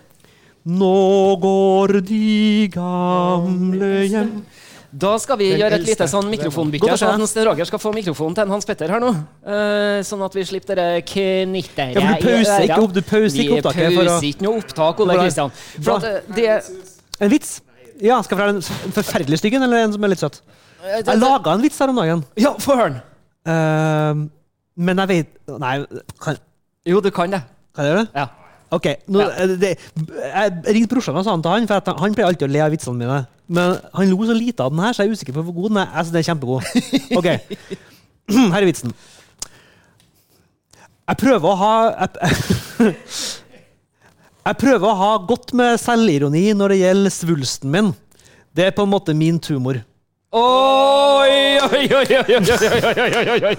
D: Nå går de gamle hjem
B: Da skal vi
E: Den
B: gjøre et lite sånn mikrofonbytte.
D: Godt.
B: Sånn at Sten Roger skal få mikrofonen til en Hans Petter her nå. Uh, sånn at vi slipper det knitteret
D: Ja, du pauser ikke opp- du pauser ikke opptaket
B: Vi pauser ikke noe opptak, Ole Kristian. For at uh, det
D: En vits? Ja, skal jeg fortelle en forferdelig stygg en, eller en som er litt søt?
B: eh,
D: Jeg laga en vits her om dagen,
B: Ja, få høre den.
D: Uh, men jeg vet Nei, kan,
B: Jo, du kan det.
D: kan jeg gjøre det?
B: Ja.
D: Ok, nå,
B: Ja.
D: det, Jeg ringte brorsan og sa han til han, for han pleier alltid å le av vitsene mine. Men han lo så lite av den her, så jeg er usikker på hvor god den er. Synes den er kjempegod. Ok, Her er vitsen. Jeg prøver å ha jeg, jeg prøver å ha godt med selvironi når det gjelder svulsten min. Det er på en måte min tumor.
B: Oi, oi, oi, oi, oi, oi,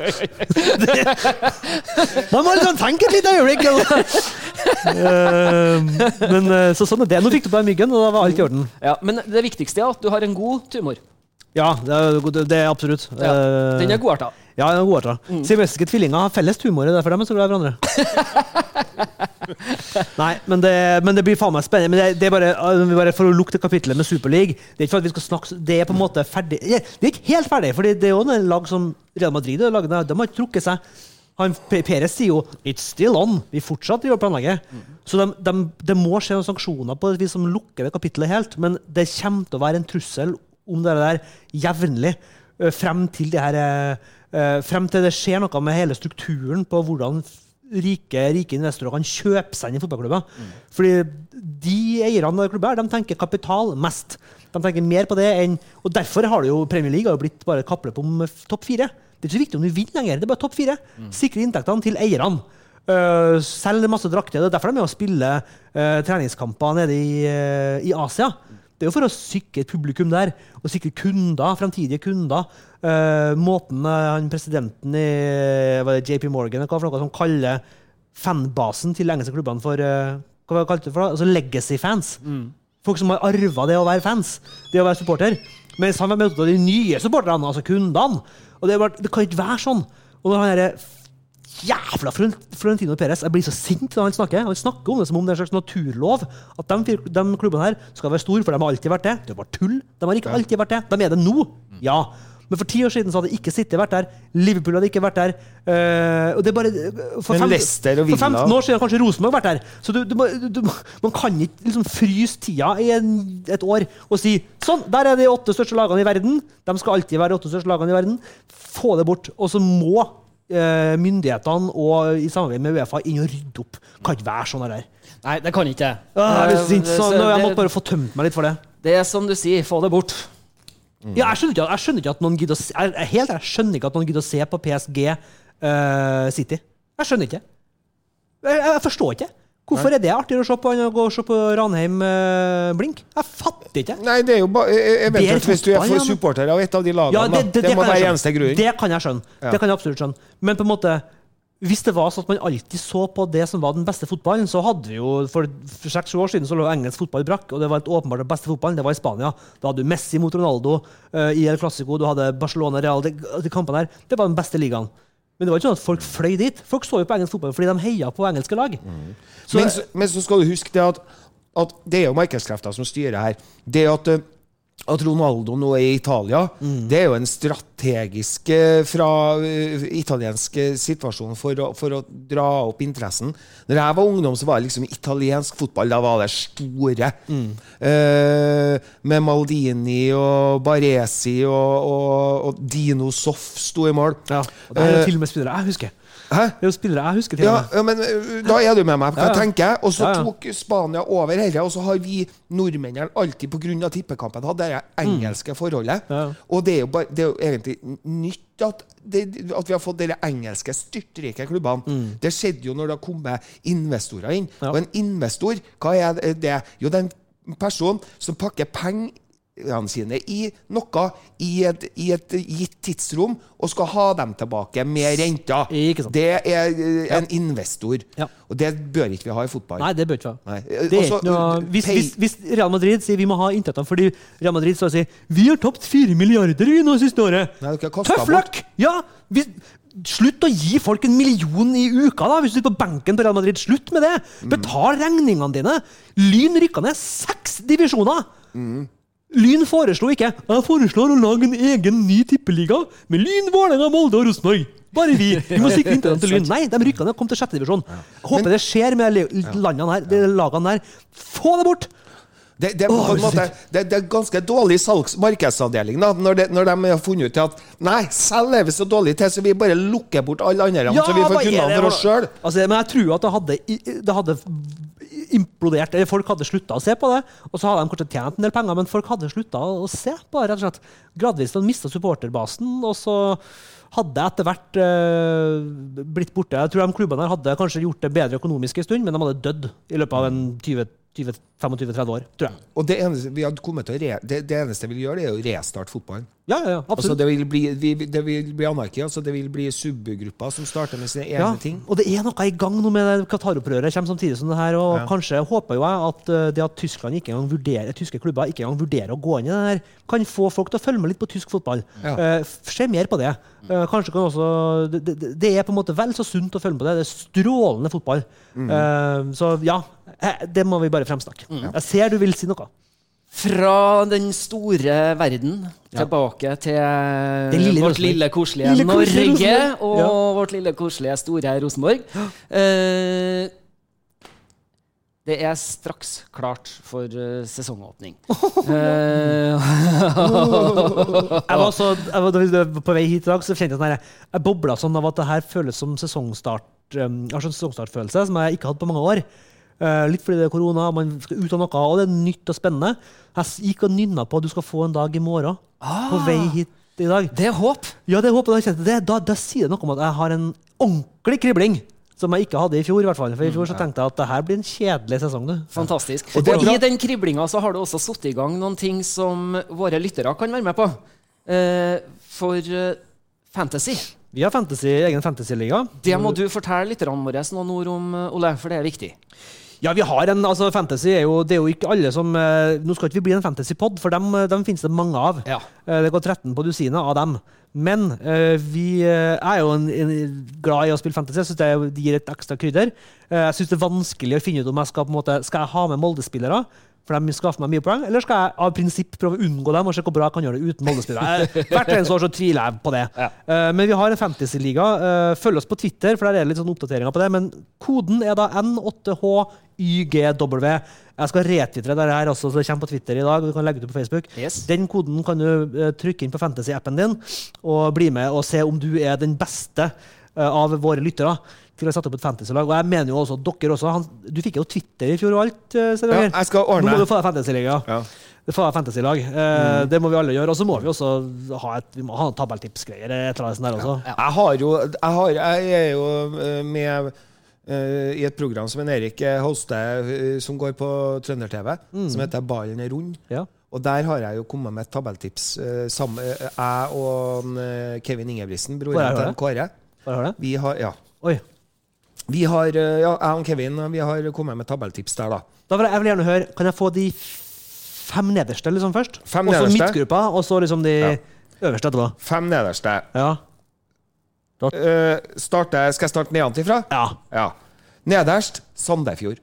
D: må liksom tenke et lite øyeblikk! Eh, men eh, så sånn er det. Nå fikk du bare myggen, og da var alt i orden.
B: Ja, men det viktigste er at du har en god tumor.
D: Ja, det er, det er absolutt.
B: Ja,
D: Eh,
B: den er godarta.
D: Ja, den er godarta.
B: Mm.
D: Siamesiske tvillinger har felles humor, det er derfor de er så glad i hverandre. Nei, men det, men det blir faen meg spennende. Men det, det er bare, uh, bare for å lukte det kapitlet med Superleague. Det er ikke for at vi skal snakke Det er på en måte ferdig Det er ikke helt ferdig, for det er jo en lag som Real Madrid og de har ikke trukket seg. Han, P- Perez sier jo 'it's still on'. Vi fortsatt gjør planlegget. Så de, de, det må skje noen sanksjoner på et vis som lukker det kapitlet helt. Men det kommer til å være en trussel om det der jevnlig frem til det her ø, ø, Frem til det skjer noe med hele strukturen på hvordan rike, rike investorer kan kjøpe seg inn i fotballklubber. Fordi de eierne av klubber de tenker kapital mest. De tenker mer på det enn Og derfor har det jo Premier League har jo blitt bare kappløp om topp fire. Det er ikke så viktig om du vinner lenger, det er bare topp fire. Sikre inntektene til eierne. Uh, selge masse drakter. Det er derfor de er med og spille uh, treningskamper nede i, uh, i Asia. Det er jo for å sikre et publikum der, og sikre kunder, fremtidige kunder. Uh, måten eh, han presidenten i var det JP Morgan hva for noe, som kaller fanbasen til de engelske klubbene for uh, hva kalte det for? Altså legacy-fans. Folk som har arva det å være fans, det å være supporter. Mens han var med de nye supporterne, altså kundene. Og det, bare, det kan ikke være sånn. Og når han derre jævla Florentino Perez Jeg blir så sint når han snakker. Han snakker om det som om det er en slags naturlov. At de, de klubbene her skal være store, for de har alltid vært det. Det er bare tull. De har ikke alltid vært det. De er det nå. Ja. Men for ti år siden så hadde ikke City vært der. Liverpool hadde ikke vært der. Uh, og det er bare for,
E: Men
D: fem- for 15 år siden kanskje Rosenborg vært der. Så du, du, du, man kan ikke liksom fryse tida i en, et år og si sånn, der er de åtte største lagene i verden. De skal alltid være de åtte største lagene i verden. Få det bort. Og så må eh, myndighetene og i samarbeid med Uefa inn og rydde opp. Kan ikke være sånn her.
B: Nei, det kan ikke.
D: Ah, jeg, blir sint, så,
B: Så
D: nå, jeg måtte bare få tømt meg litt for det.
B: Det er som du sier, få det bort.
D: Ja, jeg, skjønner ikke, jeg skjønner ikke at noen gidder å se, jeg, helt, jeg skjønner ikke at noen gidder å se på PSG uh, City. Jeg skjønner ikke. Jeg, jeg forstår ikke. Hvorfor er det artigere å se på enn å gå og se på Ranheim eh, blink? Jeg fatter ikke.
E: Nei, det er jo ba, eh, eventuelt hvis du er for supporter av et av de lagene.
D: Ja, det, det,
E: det, det, må være eneste grunn.
D: Det kan jeg skjønne.
E: Ja.
D: Det kan jeg absolutt skjønne. Men på en måte hvis det var sånn at man alltid så på det som var den beste fotballen, så hadde vi jo For seks-sju år siden så lå engelsk fotball brakk, og det var helt åpenbart den beste fotballen. Det var i Spania. Da hadde du Messi mot Ronaldo uh, i El Clásico, du hadde Barcelona Real de, de kampene der. Det var den beste ligaen. Men det var ikke sånn at folk fløy dit. Folk så jo på engelsk fotball fordi de heia på engelske lag. Så,
E: men, så, men så skal du huske det at, at det er jo markedskrefter som styrer her. Det at, eh, at Ronaldo nå er i Italia, det er jo en strategisk eh, fra uh, italiensk situasjon for å, for å dra opp interessen. Når jeg var ungdom, så var det liksom italiensk fotball. Da var det store. Eh, med Maldini og Baresi og, og, og Dino Soff sto i mål.
D: ja, og Det er jo til og med spillere jeg husker.
E: Hæ?
D: Det er jo spillere jeg husker til
E: Ja, ja, men da er du med meg,
D: Ja,
E: jeg tenker. Og så tok Spania over dette, og så har vi nordmennene alltid pga. tippekampen hatt det engelske forholdet.
D: Mm.
E: Og det er, bare, det er jo egentlig nytt at, det, at vi har fått de engelske styrtrike klubbene. Det skjedde jo når det har kommet investorer inn.
D: Mm.
E: Og en investor, hva er det? Jo, det er en person som pakker penger sine i noe i et, i et gitt tidsrom og skal ha dem tilbake med
D: renta.
E: Det er eh, en investor.
D: Ja.
E: Og det bør ikke vi ha i fotball.
D: Nei, det bør ikke vi
E: ha.
D: Ikke noe, hvis, hvis, hvis Real Madrid sier vi må ha inntektene fordi Real Madrid så sier vi har tapt fire milliarder i nå siste året
E: Nei,
D: Tøff løkk! Ja! vi, slutt å gi folk en million i uka da, hvis du sitter på benken på Real Madrid. Slutt med det!
E: Mm.
D: Betal regningene dine! Lyn rykka ned seks divisjoner!
E: Mm.
D: Lyn foreslo ikke Jeg foreslår å lage en egen ny tippeliga med Lyn, Vålerenga, Molde og Rosenborg. Bare vi. Vi må sikre inntektene til Lyn. Nei, de rykka ned og kom til sjette divisjon. Håper det skjer med landene her, de lagene der. Få det bort!
E: Det, det, på en måte, det, det er ganske dårlig salgs- markedsavdeling da, når, det, når de har funnet ut at Nei, selv er vi så dårlige til, så vi bare lukker bort alle andre, så vi får kundene for oss sjøl.
D: Altså, men jeg tror at det hadde, det hadde implodert. Eller folk hadde slutta å se på det. Og så hadde de kanskje tjent en del penger, men folk hadde slutta å se på det. rett og slett. Gradvis de mista supporterbasen, og så hadde etter hvert eh, blitt borte. Jeg tror de klubbene her hadde kanskje gjort det bedre økonomisk en stund, men de hadde dødd i løpet av en 20-25-30 år, tror jeg.
E: Og det eneste vi re, det, det eneste vi vil gjøre, det er å restarte fotballen.
D: Ja, ja, ja,
E: Altså, det, vil bli, vi, det vil bli anarki. Altså, det vil bli subgrupper som starter med sine egne
D: Ja,
E: ting.
D: og det er noe i gang nå med Qatar-opprøret. kommer samtidig som det her, og
E: Ja.
D: Kanskje håper jo jeg at eh, det at Tyskland ikke engang vurderer, tyske klubber ikke engang vurderer å gå inn i det her, kan få folk til å følge med litt på tysk fotball.
E: Ja.
D: Eh, se mer på det. Eh, kanskje kan også, det, det er på en måte vel så sunt å følge med på det. Det er strålende fotball.
E: Mm.
D: Uh, så ja, eh, det må vi bare fremsnakke. Jeg ser du vil si noe.
B: Fra den store verden tilbake til
D: lille
B: vårt
D: Rosenborg.
B: lille, koselige
D: Lille,
B: Norge
D: Rosenborg.
B: og
D: Ja.
B: vårt lille, koselige, store Rosenborg. Eh, det er straks klart for eh, sesongåpning. Eh,
D: Jeg var så, jeg var, da vi var på vei hit i dag, så kjente jeg sånn her, jeg bobla sånn av at det her føles som sesongstart. Um, har sånn sesongstartfølelse som jeg ikke har hatt på mange år. Eh, litt fordi det er korona, man skal ut av noe, og det er nytt og spennende. Jeg gikk og nynna på at du skal få en dag i morgen. På vei hit i dag.
B: det er håp.
D: Ja, det er håp. Da. Da, da sier det noe om at jeg har en ordentlig kribling. Som jeg ikke hadde i fjor. i hvert fall. For I fjor så tenkte jeg at det her blir en kjedelig sesong. du.
B: Fantastisk.
E: Og
B: Og, i den kriblinga så har du også satt i gang noen ting som våre lyttere kan være med på. Eh, for eh, fantasy.
D: Vi har fantasy, egen fantasyliga.
B: Det må du fortelle lytterne våre noen ord om, Ole, for det er viktig.
D: Ja, vi har en, altså Fantasy er jo, det er jo ikke alle som eh, Nå skal ikke vi bli en fantasypod, for dem, eh, dem finnes det mange av.
B: Ja.
D: Det går 13 på dusinet av dem. Men uh, vi uh, er jo en, en, glad i å spille fantasy. Jeg synes det, gir et ekstra krydder. Uh, jeg syns det er vanskelig å finne ut om jeg skal måte, skal jeg ha med Molde-spillere. For de skaffer meg mye poeng, eller skal jeg av prinsipp prøve å unngå dem og se hvor bra jeg kan gjøre det uten Molde-spillere? Hvert eneste år så tviler jeg på det. Ja. men vi har en fantasy-liga. Følg oss på Twitter, for der er det litt sånn oppdateringer på det. Men koden er da N8HYGW. Jeg skal retvitre det her også, så det kommer på Twitter i dag. og Du kan legge det ut på Facebook.
B: Yes.
D: Den koden kan du eh, trykke inn på Fantasy-appen din og bli med og se om du er den beste eh, av våre lyttere til å sette opp et fantasy-lag. Og jeg mener jo også, dere også, han, Du fikk jo Twitter i fjor og alt. eh,
E: Ja, jeg skal
D: Nå må du få deg fantasy-liga.
E: Ja.
D: Det får fantasy-lag. Mm. Det må vi alle gjøre. Og så må vi også ha et vi må ha tabelltipsgreier. et eller annet sånt der også.
E: Jeg har jo Jeg, har, jeg er jo med i et program som en Erik eh, hoster, eh, som går på Trønder-TV, som heter Ballen er rund.
D: Ja.
E: Og der har jeg jo kommet med et tabelltips. eh, sammen, eh, jeg og eh, Kevin Ingebrigtsen, broren til? Kåre. Vi har, ja. Vi har, eh, ja, jeg og Kevin vi har kommet med tabelltips der, da.
D: Da vil jeg, jeg vil gjerne høre, Kan jeg få de fem nederste liksom først?
E: Fem
D: og så midtgruppa, og så liksom de
E: Ja.
D: øverste etterpå?
E: Fem nederste.
D: Ja.
E: Eh, starte, skal jeg starte nedenfra?
D: Ja.
E: Ja. Nederst Sandefjord.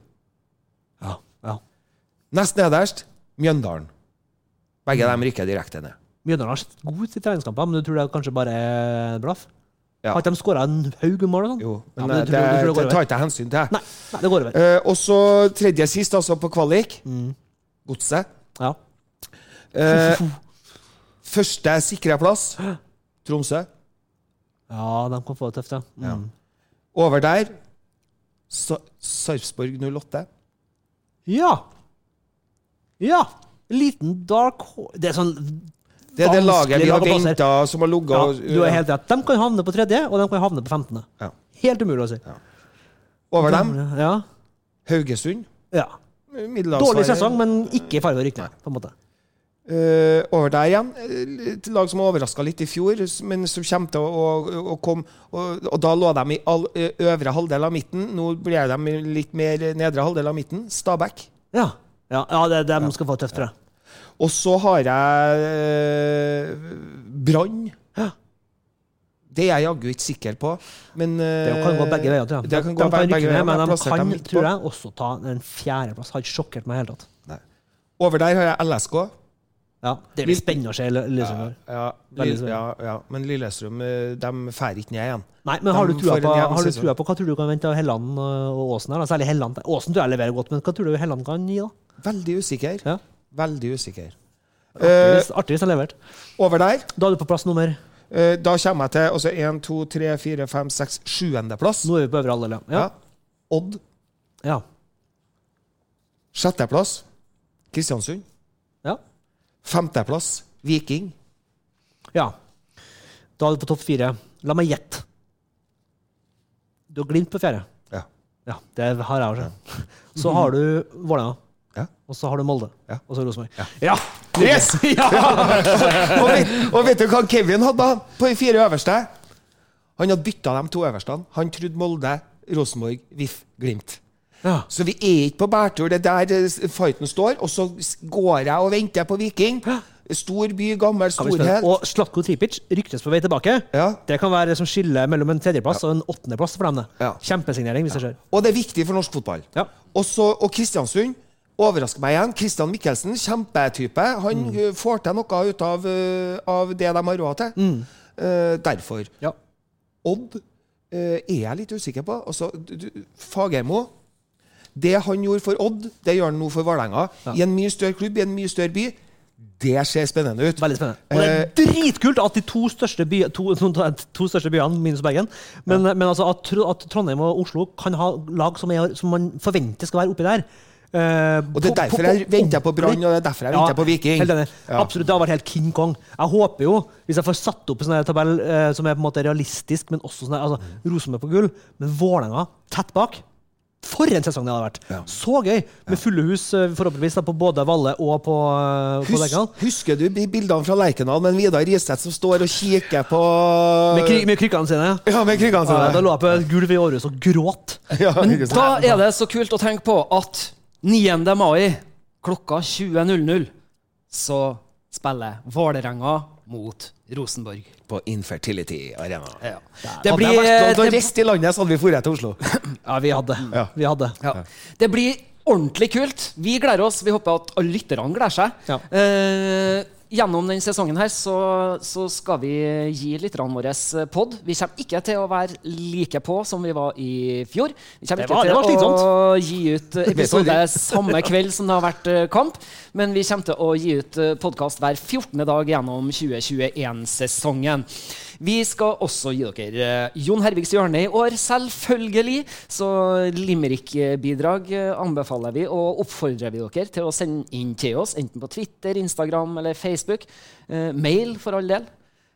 D: ja. ja.
E: Nest nederst Mjøndalen. Begge dem rykker direkte ned.
D: Mjøndalen har sett god til treningskamper, men du tror det er kanskje bare blaff?
E: Ja.
D: Har ikke de skåra en haug mål? og sånn?
E: Jo,
D: Ja,
E: men,
D: men
E: eh, det,
D: det
E: det tar ikke jeg hensyn til.
D: Nei, nei, det går over.
E: Uh, og så tredje sist, altså på kvalik.
D: Mm.
E: Godset.
D: Ja.
E: Uh, første sikre plass Tromsø.
D: Ja, de kan få det tøft, ja. Mm.
E: Over der Sa Sarpsborg 08.
D: Ja. Ja. En liten dark Det er sånn
E: Det er det laget vi har venta, som har ligget
D: Ja,
E: og
D: du er helt rett. De kan havne på tredje, og de kan havne på 15.
E: Ja.
D: Helt umulig å si.
E: Over dem
D: Ja.
E: Haugesund.
D: ja. Dårlig sesong, men ikke i fare for rykning,
E: Eh, over der igjen. eh, Et lag som overraska litt i fjor, men som kommer til å, å, å komme og, og da lå de i all, øvre halvdel av midten. Nå blir de litt mer nedre halvdel av midten. Stabæk.
D: Ja, ja, ja det, de skal få det tøft, tror jeg.
E: Og så har jeg uh, Brann. Det er jeg jaggu ikke sikker på, men
D: Det kan gå begge veier, tror jeg.
E: Det kan
D: de
E: kan begge veier,
D: men de kan, tror jeg, også ta en fjerdeplass. Har ikke sjokkert meg i det hele tatt.
E: Over der har jeg LSK.
D: Ja, Det blir spennende å se. Lillestrøm.
E: Ja, ja, ja, men Lillestrøm eh, de får ikke ned igjen.
D: Nei, men har du, trua på, har du trua på hva tror du kan vente av Helland og og Åsen? her. Særlig Helland. Åsen tror jeg leverer godt, men hva tror du Helland kan gi? da?
E: Veldig usikker.
D: Ja.
E: Veldig usikker.
D: Artig
E: Eh,
D: hvis- Artig han leverte.
E: over der
D: Da er du på plass nummer
E: eh, Da kommer jeg til altså 1, 2, 3, 4, 5, 6, 7.-plass.
D: Nå er vi på øvre halvdel, ja.
E: Odd.
D: ja.
E: Sjetteplass Kristiansund.
D: Ja.
E: Femteplass Viking.
D: ja. Da er du på topp fire. La meg gjette. Du har Glimt på fjerde.
E: Ja.
D: Ja, det har jeg også. Så har du Vålerenga.
E: Ja.
D: Og så har du Molde.
E: Ja.
D: Og så Rosenborg. Ja.
E: Yes! og, vet, og vet du hva Kevin hadde på de fire øverste? Han hadde bytta de to øverste. Han trodde Molde, Rosenborg, VIF, Glimt.
D: Ja.
E: Så vi er ikke på bærtur. Det er der eh, fighten står. Og så går jeg og venter på Viking. Stor by, gammel storhet.
D: Og Slatko Tripic ryktes på vei tilbake.
E: Ja.
D: Det kan være det som skiller mellom en tredjeplass og en åttendeplass for dem.
E: Ja.
D: Kjempesignering, hvis det skjer.
E: Og det er viktig for norsk fotball.
D: Ja.
E: Og, og Kristiansund overrasker meg igjen. Christian Michelsen, kjempetype. Han
D: Mm.
E: får til noe ut av, av det de har råd til.
D: Mm.
E: Uh, derfor.
D: Ja.
E: Odd uh, er jeg litt usikker på. Altså, Fagermo Det han gjorde for Odd, det gjør han nå for Vålerenga. I en mye større klubb, i en mye større by. Det ser spennende ut.
D: Veldig spennende. Og det er dritkult at de to største, by, to, to største byene, minus Bergen, men, men altså at, at Trondheim og Oslo kan ha lag som, er, som man forventer skal være oppi der. Uh,
E: Og det er derfor jeg venter på Brann, og det er derfor jeg venter på Viking. Ja.
D: Absolutt, Det har vært helt King Kong. Jeg håper jo, hvis jeg får satt opp en sånn tabell uh, som er på en måte realistisk, men også sånn altså, Rosenborg på gull, men Vålerenga tett bak For en sesong det hadde vært! Så gøy! Med fulle hus, eh, forhåpentligvis, da, på både Valle og på, eh, på Lerkendal.
E: Husker du bildene fra Lerkendal med Vidar Riseth som står og kikker på
D: Med, kry, med krykkene sine.
E: Ja, med krykkene
D: Ja, da lå jeg på et gulv i Århus og gråt.
E: Ja,
B: Men da er det så kult å tenke på at 9. mai klokka 20.00 så spiller Vålerenga mot Rosenborg.
E: På Infertility Arena.
B: Det
E: Hadde
B: blir,
E: jeg vært
B: det,
E: reise i landet, så hadde vi dratt til Oslo.
D: Ja, vi hadde.
E: Ja.
D: Vi hadde.
B: ja. det blir ordentlig kult. Vi gleder oss. Vi håper at alle lytterne gleder seg.
D: Ja.
B: Eh, gjennom denne sesongen her så, så skal vi gi lytterne våre pod. Vi kommer ikke til å være like på som vi var i fjor. Vi kommer ikke
D: var-
B: til å
D: slitsomt.
B: gi ut episode samme kveld som det har vært eh, kamp, men vi kommer til å gi ut podkast hver 14. dag gjennom 2021-sesongen. Vi skal også gi dere eh, Jon Hervigs hjørne i år, selvfølgelig. Så limerick-bidrag eh, anbefaler vi og oppfordrer vi dere til å sende inn til oss, enten på Twitter, Instagram eller Facebook. Eh, mail, for all del.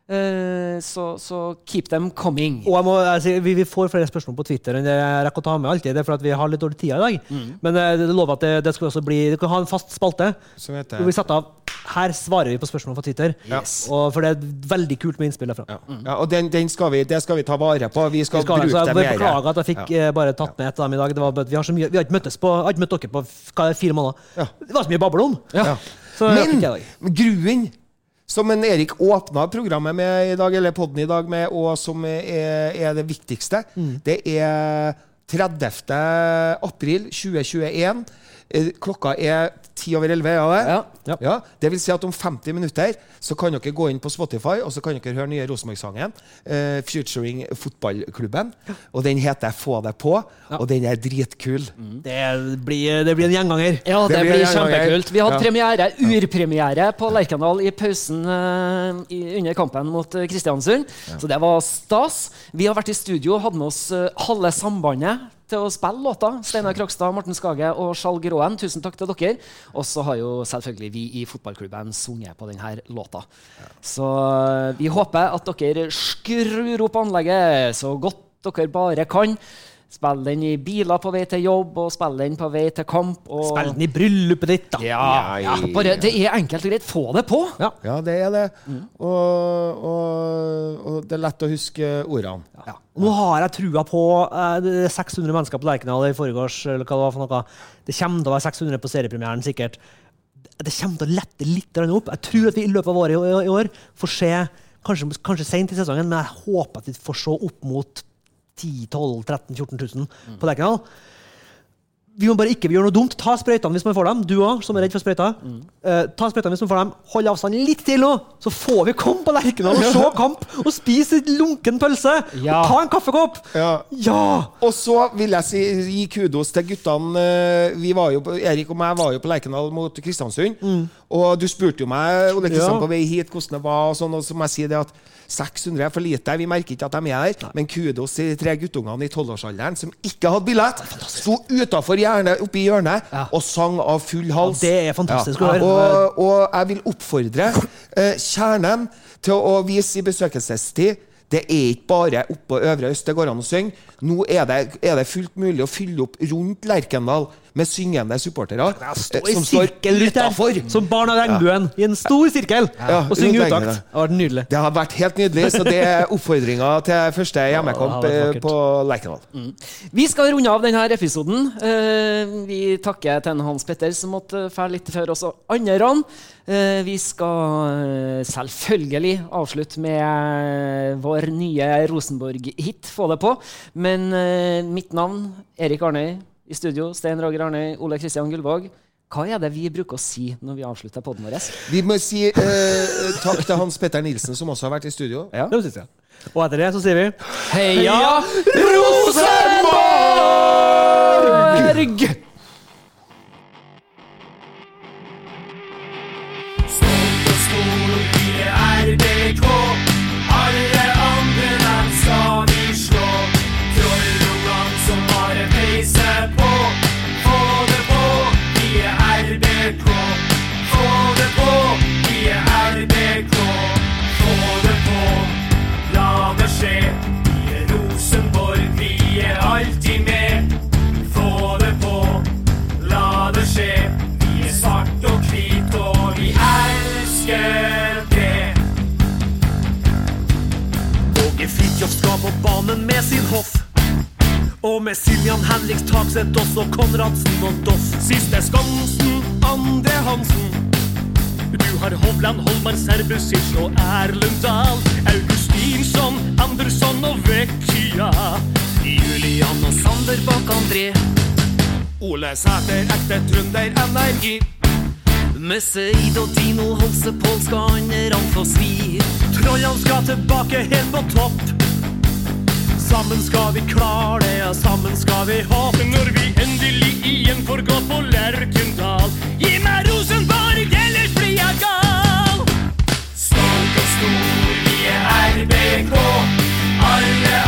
B: Eh, så, så keep them coming.
D: Og jeg må, jeg vi, vi får flere spørsmål på Twitter enn jeg rekker å ta med alltid. Det er for at vi har litt dårlig tid i dag. Men jeg det lover at det, det skal også bli Du kan ha en fast spalte.
E: Som heter
D: Hvor vi setter av Her svarer vi på spørsmål fra Twitter.
E: Yes.
D: Og for det er veldig kult med innspill derfra.
E: Ja, og den, den skal vi, det skal vi ta vare på. Vi skal,
D: Vi skal, så
E: bruke
D: jeg
E: det mer.
D: beklager at jeg fikk ja. bare tatt med et av dem i dag. Det var, vi, har så mye, vi har ikke møttes på, har ikke møtt dere på hva fire måneder.
E: Ja.
D: Det var så mye å bable om!
E: Ja.
D: Så
E: Men
D: jeg
E: gruen som en Erik åpna programmet med i dag, eller podden i dag med, og som er, er det viktigste,
D: Mm.
E: det er 30. april 2021. Eh, Klokka er ti over elleve. Ja, det?
B: Ja.
E: Ja, det vil si at om 50 minutter så kan dere gå inn på Spotify og så kan dere høre nye Rosenborg-sangen. Uh, Futuring fotballklubben. Og den heter Få det på, og den er dritkul.
D: Det blir, det blir en gjenganger.
B: Ja, det,
E: Det blir
B: blir kjempekult. Vi hadde
E: Ja.
B: premiere, urpremiere på Lerkendal i pausen uh, i, under kampen mot eh, Kristiansund. Så det var stas. Vi har vært i studio hadde med oss eh, halve sambandet til å spille låta. Steinar Krokstad, Morten Skage og Skjalg Råen. Tusen takk til dere. Og så har jo selvfølgelig vi i fotballklubben sunget på denne låta. Så eh, vi håper at dere skrur opp anlegget så godt dere bare kan. Spill den i biler på vei til jobb, og spill den på vei til kamp. Og
D: Spill den i bryllupet ditt, da.
B: ja, ja, bare, det er enkelt og greit. Få det på!
D: Ja.
E: Ja, det er det. Og, og, og det er lett å huske ordene.
D: Ja. Nå har jeg trua på eh, det er 600 mennesker på Lerkendal i forgårs. Eller hva det var for noe. Det kommer til å være 600 på seriepremieren, sikkert. Det kommer til å lette litt opp. Jeg tror at vi i løpet av året i, i, i år får se, kanskje, kanskje sent i sesongen, men jeg håper at vi får se opp mot 10 12 13 14 000 på Lerkendal. Vi må bare ikke gjøre noe dumt. Ta sprøytene hvis man får dem. Du òg, som er redd for sprøyter. Eh, ta sprøytene hvis man får dem. Hold avstand litt til nå, så får vi komme på Lerkendal og se kamp og spise lunken pølse.
B: Ja.
D: Og ta en kaffekopp.
E: Ja.
D: Ja!
E: Og så vil jeg si, gi kudos til guttene. eh, Vi var jo på, Erik og meg var jo på Lerkendal mot Kristiansund. Og du spurte jo meg Ole Kristian,
D: Mm. Ja.
E: på vei hit hvordan det var, og sånn, og så må jeg si det at 600 er for lite. Vi merker ikke at de er der. Men kudos til de tre guttungene i tolvårsalderen som ikke hadde billett. Sto utafor oppe i hjørnet og sang av full hals.
D: Ja, det er fantastisk høre.
E: Og, og jeg vil oppfordre eh, kjernen til å vise i besøkelsestid det er ikke bare oppå Øvre Øst det går an å synge. Nå er det, er det fullt mulig å fylle opp rundt Lerkendal med syngende supportere. Som står utafor.
D: som barn av regnbuen, i en stor sirkel,
E: Ja,
D: og synge utakt. Det har vært nydelig.
E: Det har vært helt nydelig, så det er oppfordringa til første hjemmekamp eh, på Lerkendal.
B: Vi skal runde av denne episoden. Eh, vi takker til Hans Petter som måtte fære litt før oss andre. Eh, vi skal selvfølgelig avslutte med vår nye Rosenborg-hit, Få det på. Men mitt navn, Erik Arnøy. I studio, Stein Roger Arnøy, Ole Kristian Gullvåg. Hva er det vi bruker å si når vi avslutter podden vår?
E: Vi må si eh, takk til Hans Petter Nilsen, som også har vært i studio.
B: Ja.
D: Det synes jeg. Og etter det så sier vi
B: Heia Rosenborg!
F: Banen med sin hoff. Og med Siljan Henriks Takseth også Konradsen og Doff. Siste Skansen, Andre Hansen. Du har Hovland, Holmar, Serbusic og Erlend Dahl. Augustinsson, Andersson og Vecchia. Julian og Sander bak André. Ole Sæter, ekte trønder, energi. Med Seid og Dino Holse Pål skal andre få svi. Trollene skal tilbake helt på topp. Sammen skal vi klare det, ja, sammen skal vi ha Når vi endelig igjen får gå på Lerkendal. Gi meg
D: Rosenborg, ellers blir jeg gal! Stolt og stor, vi er RBK. Alle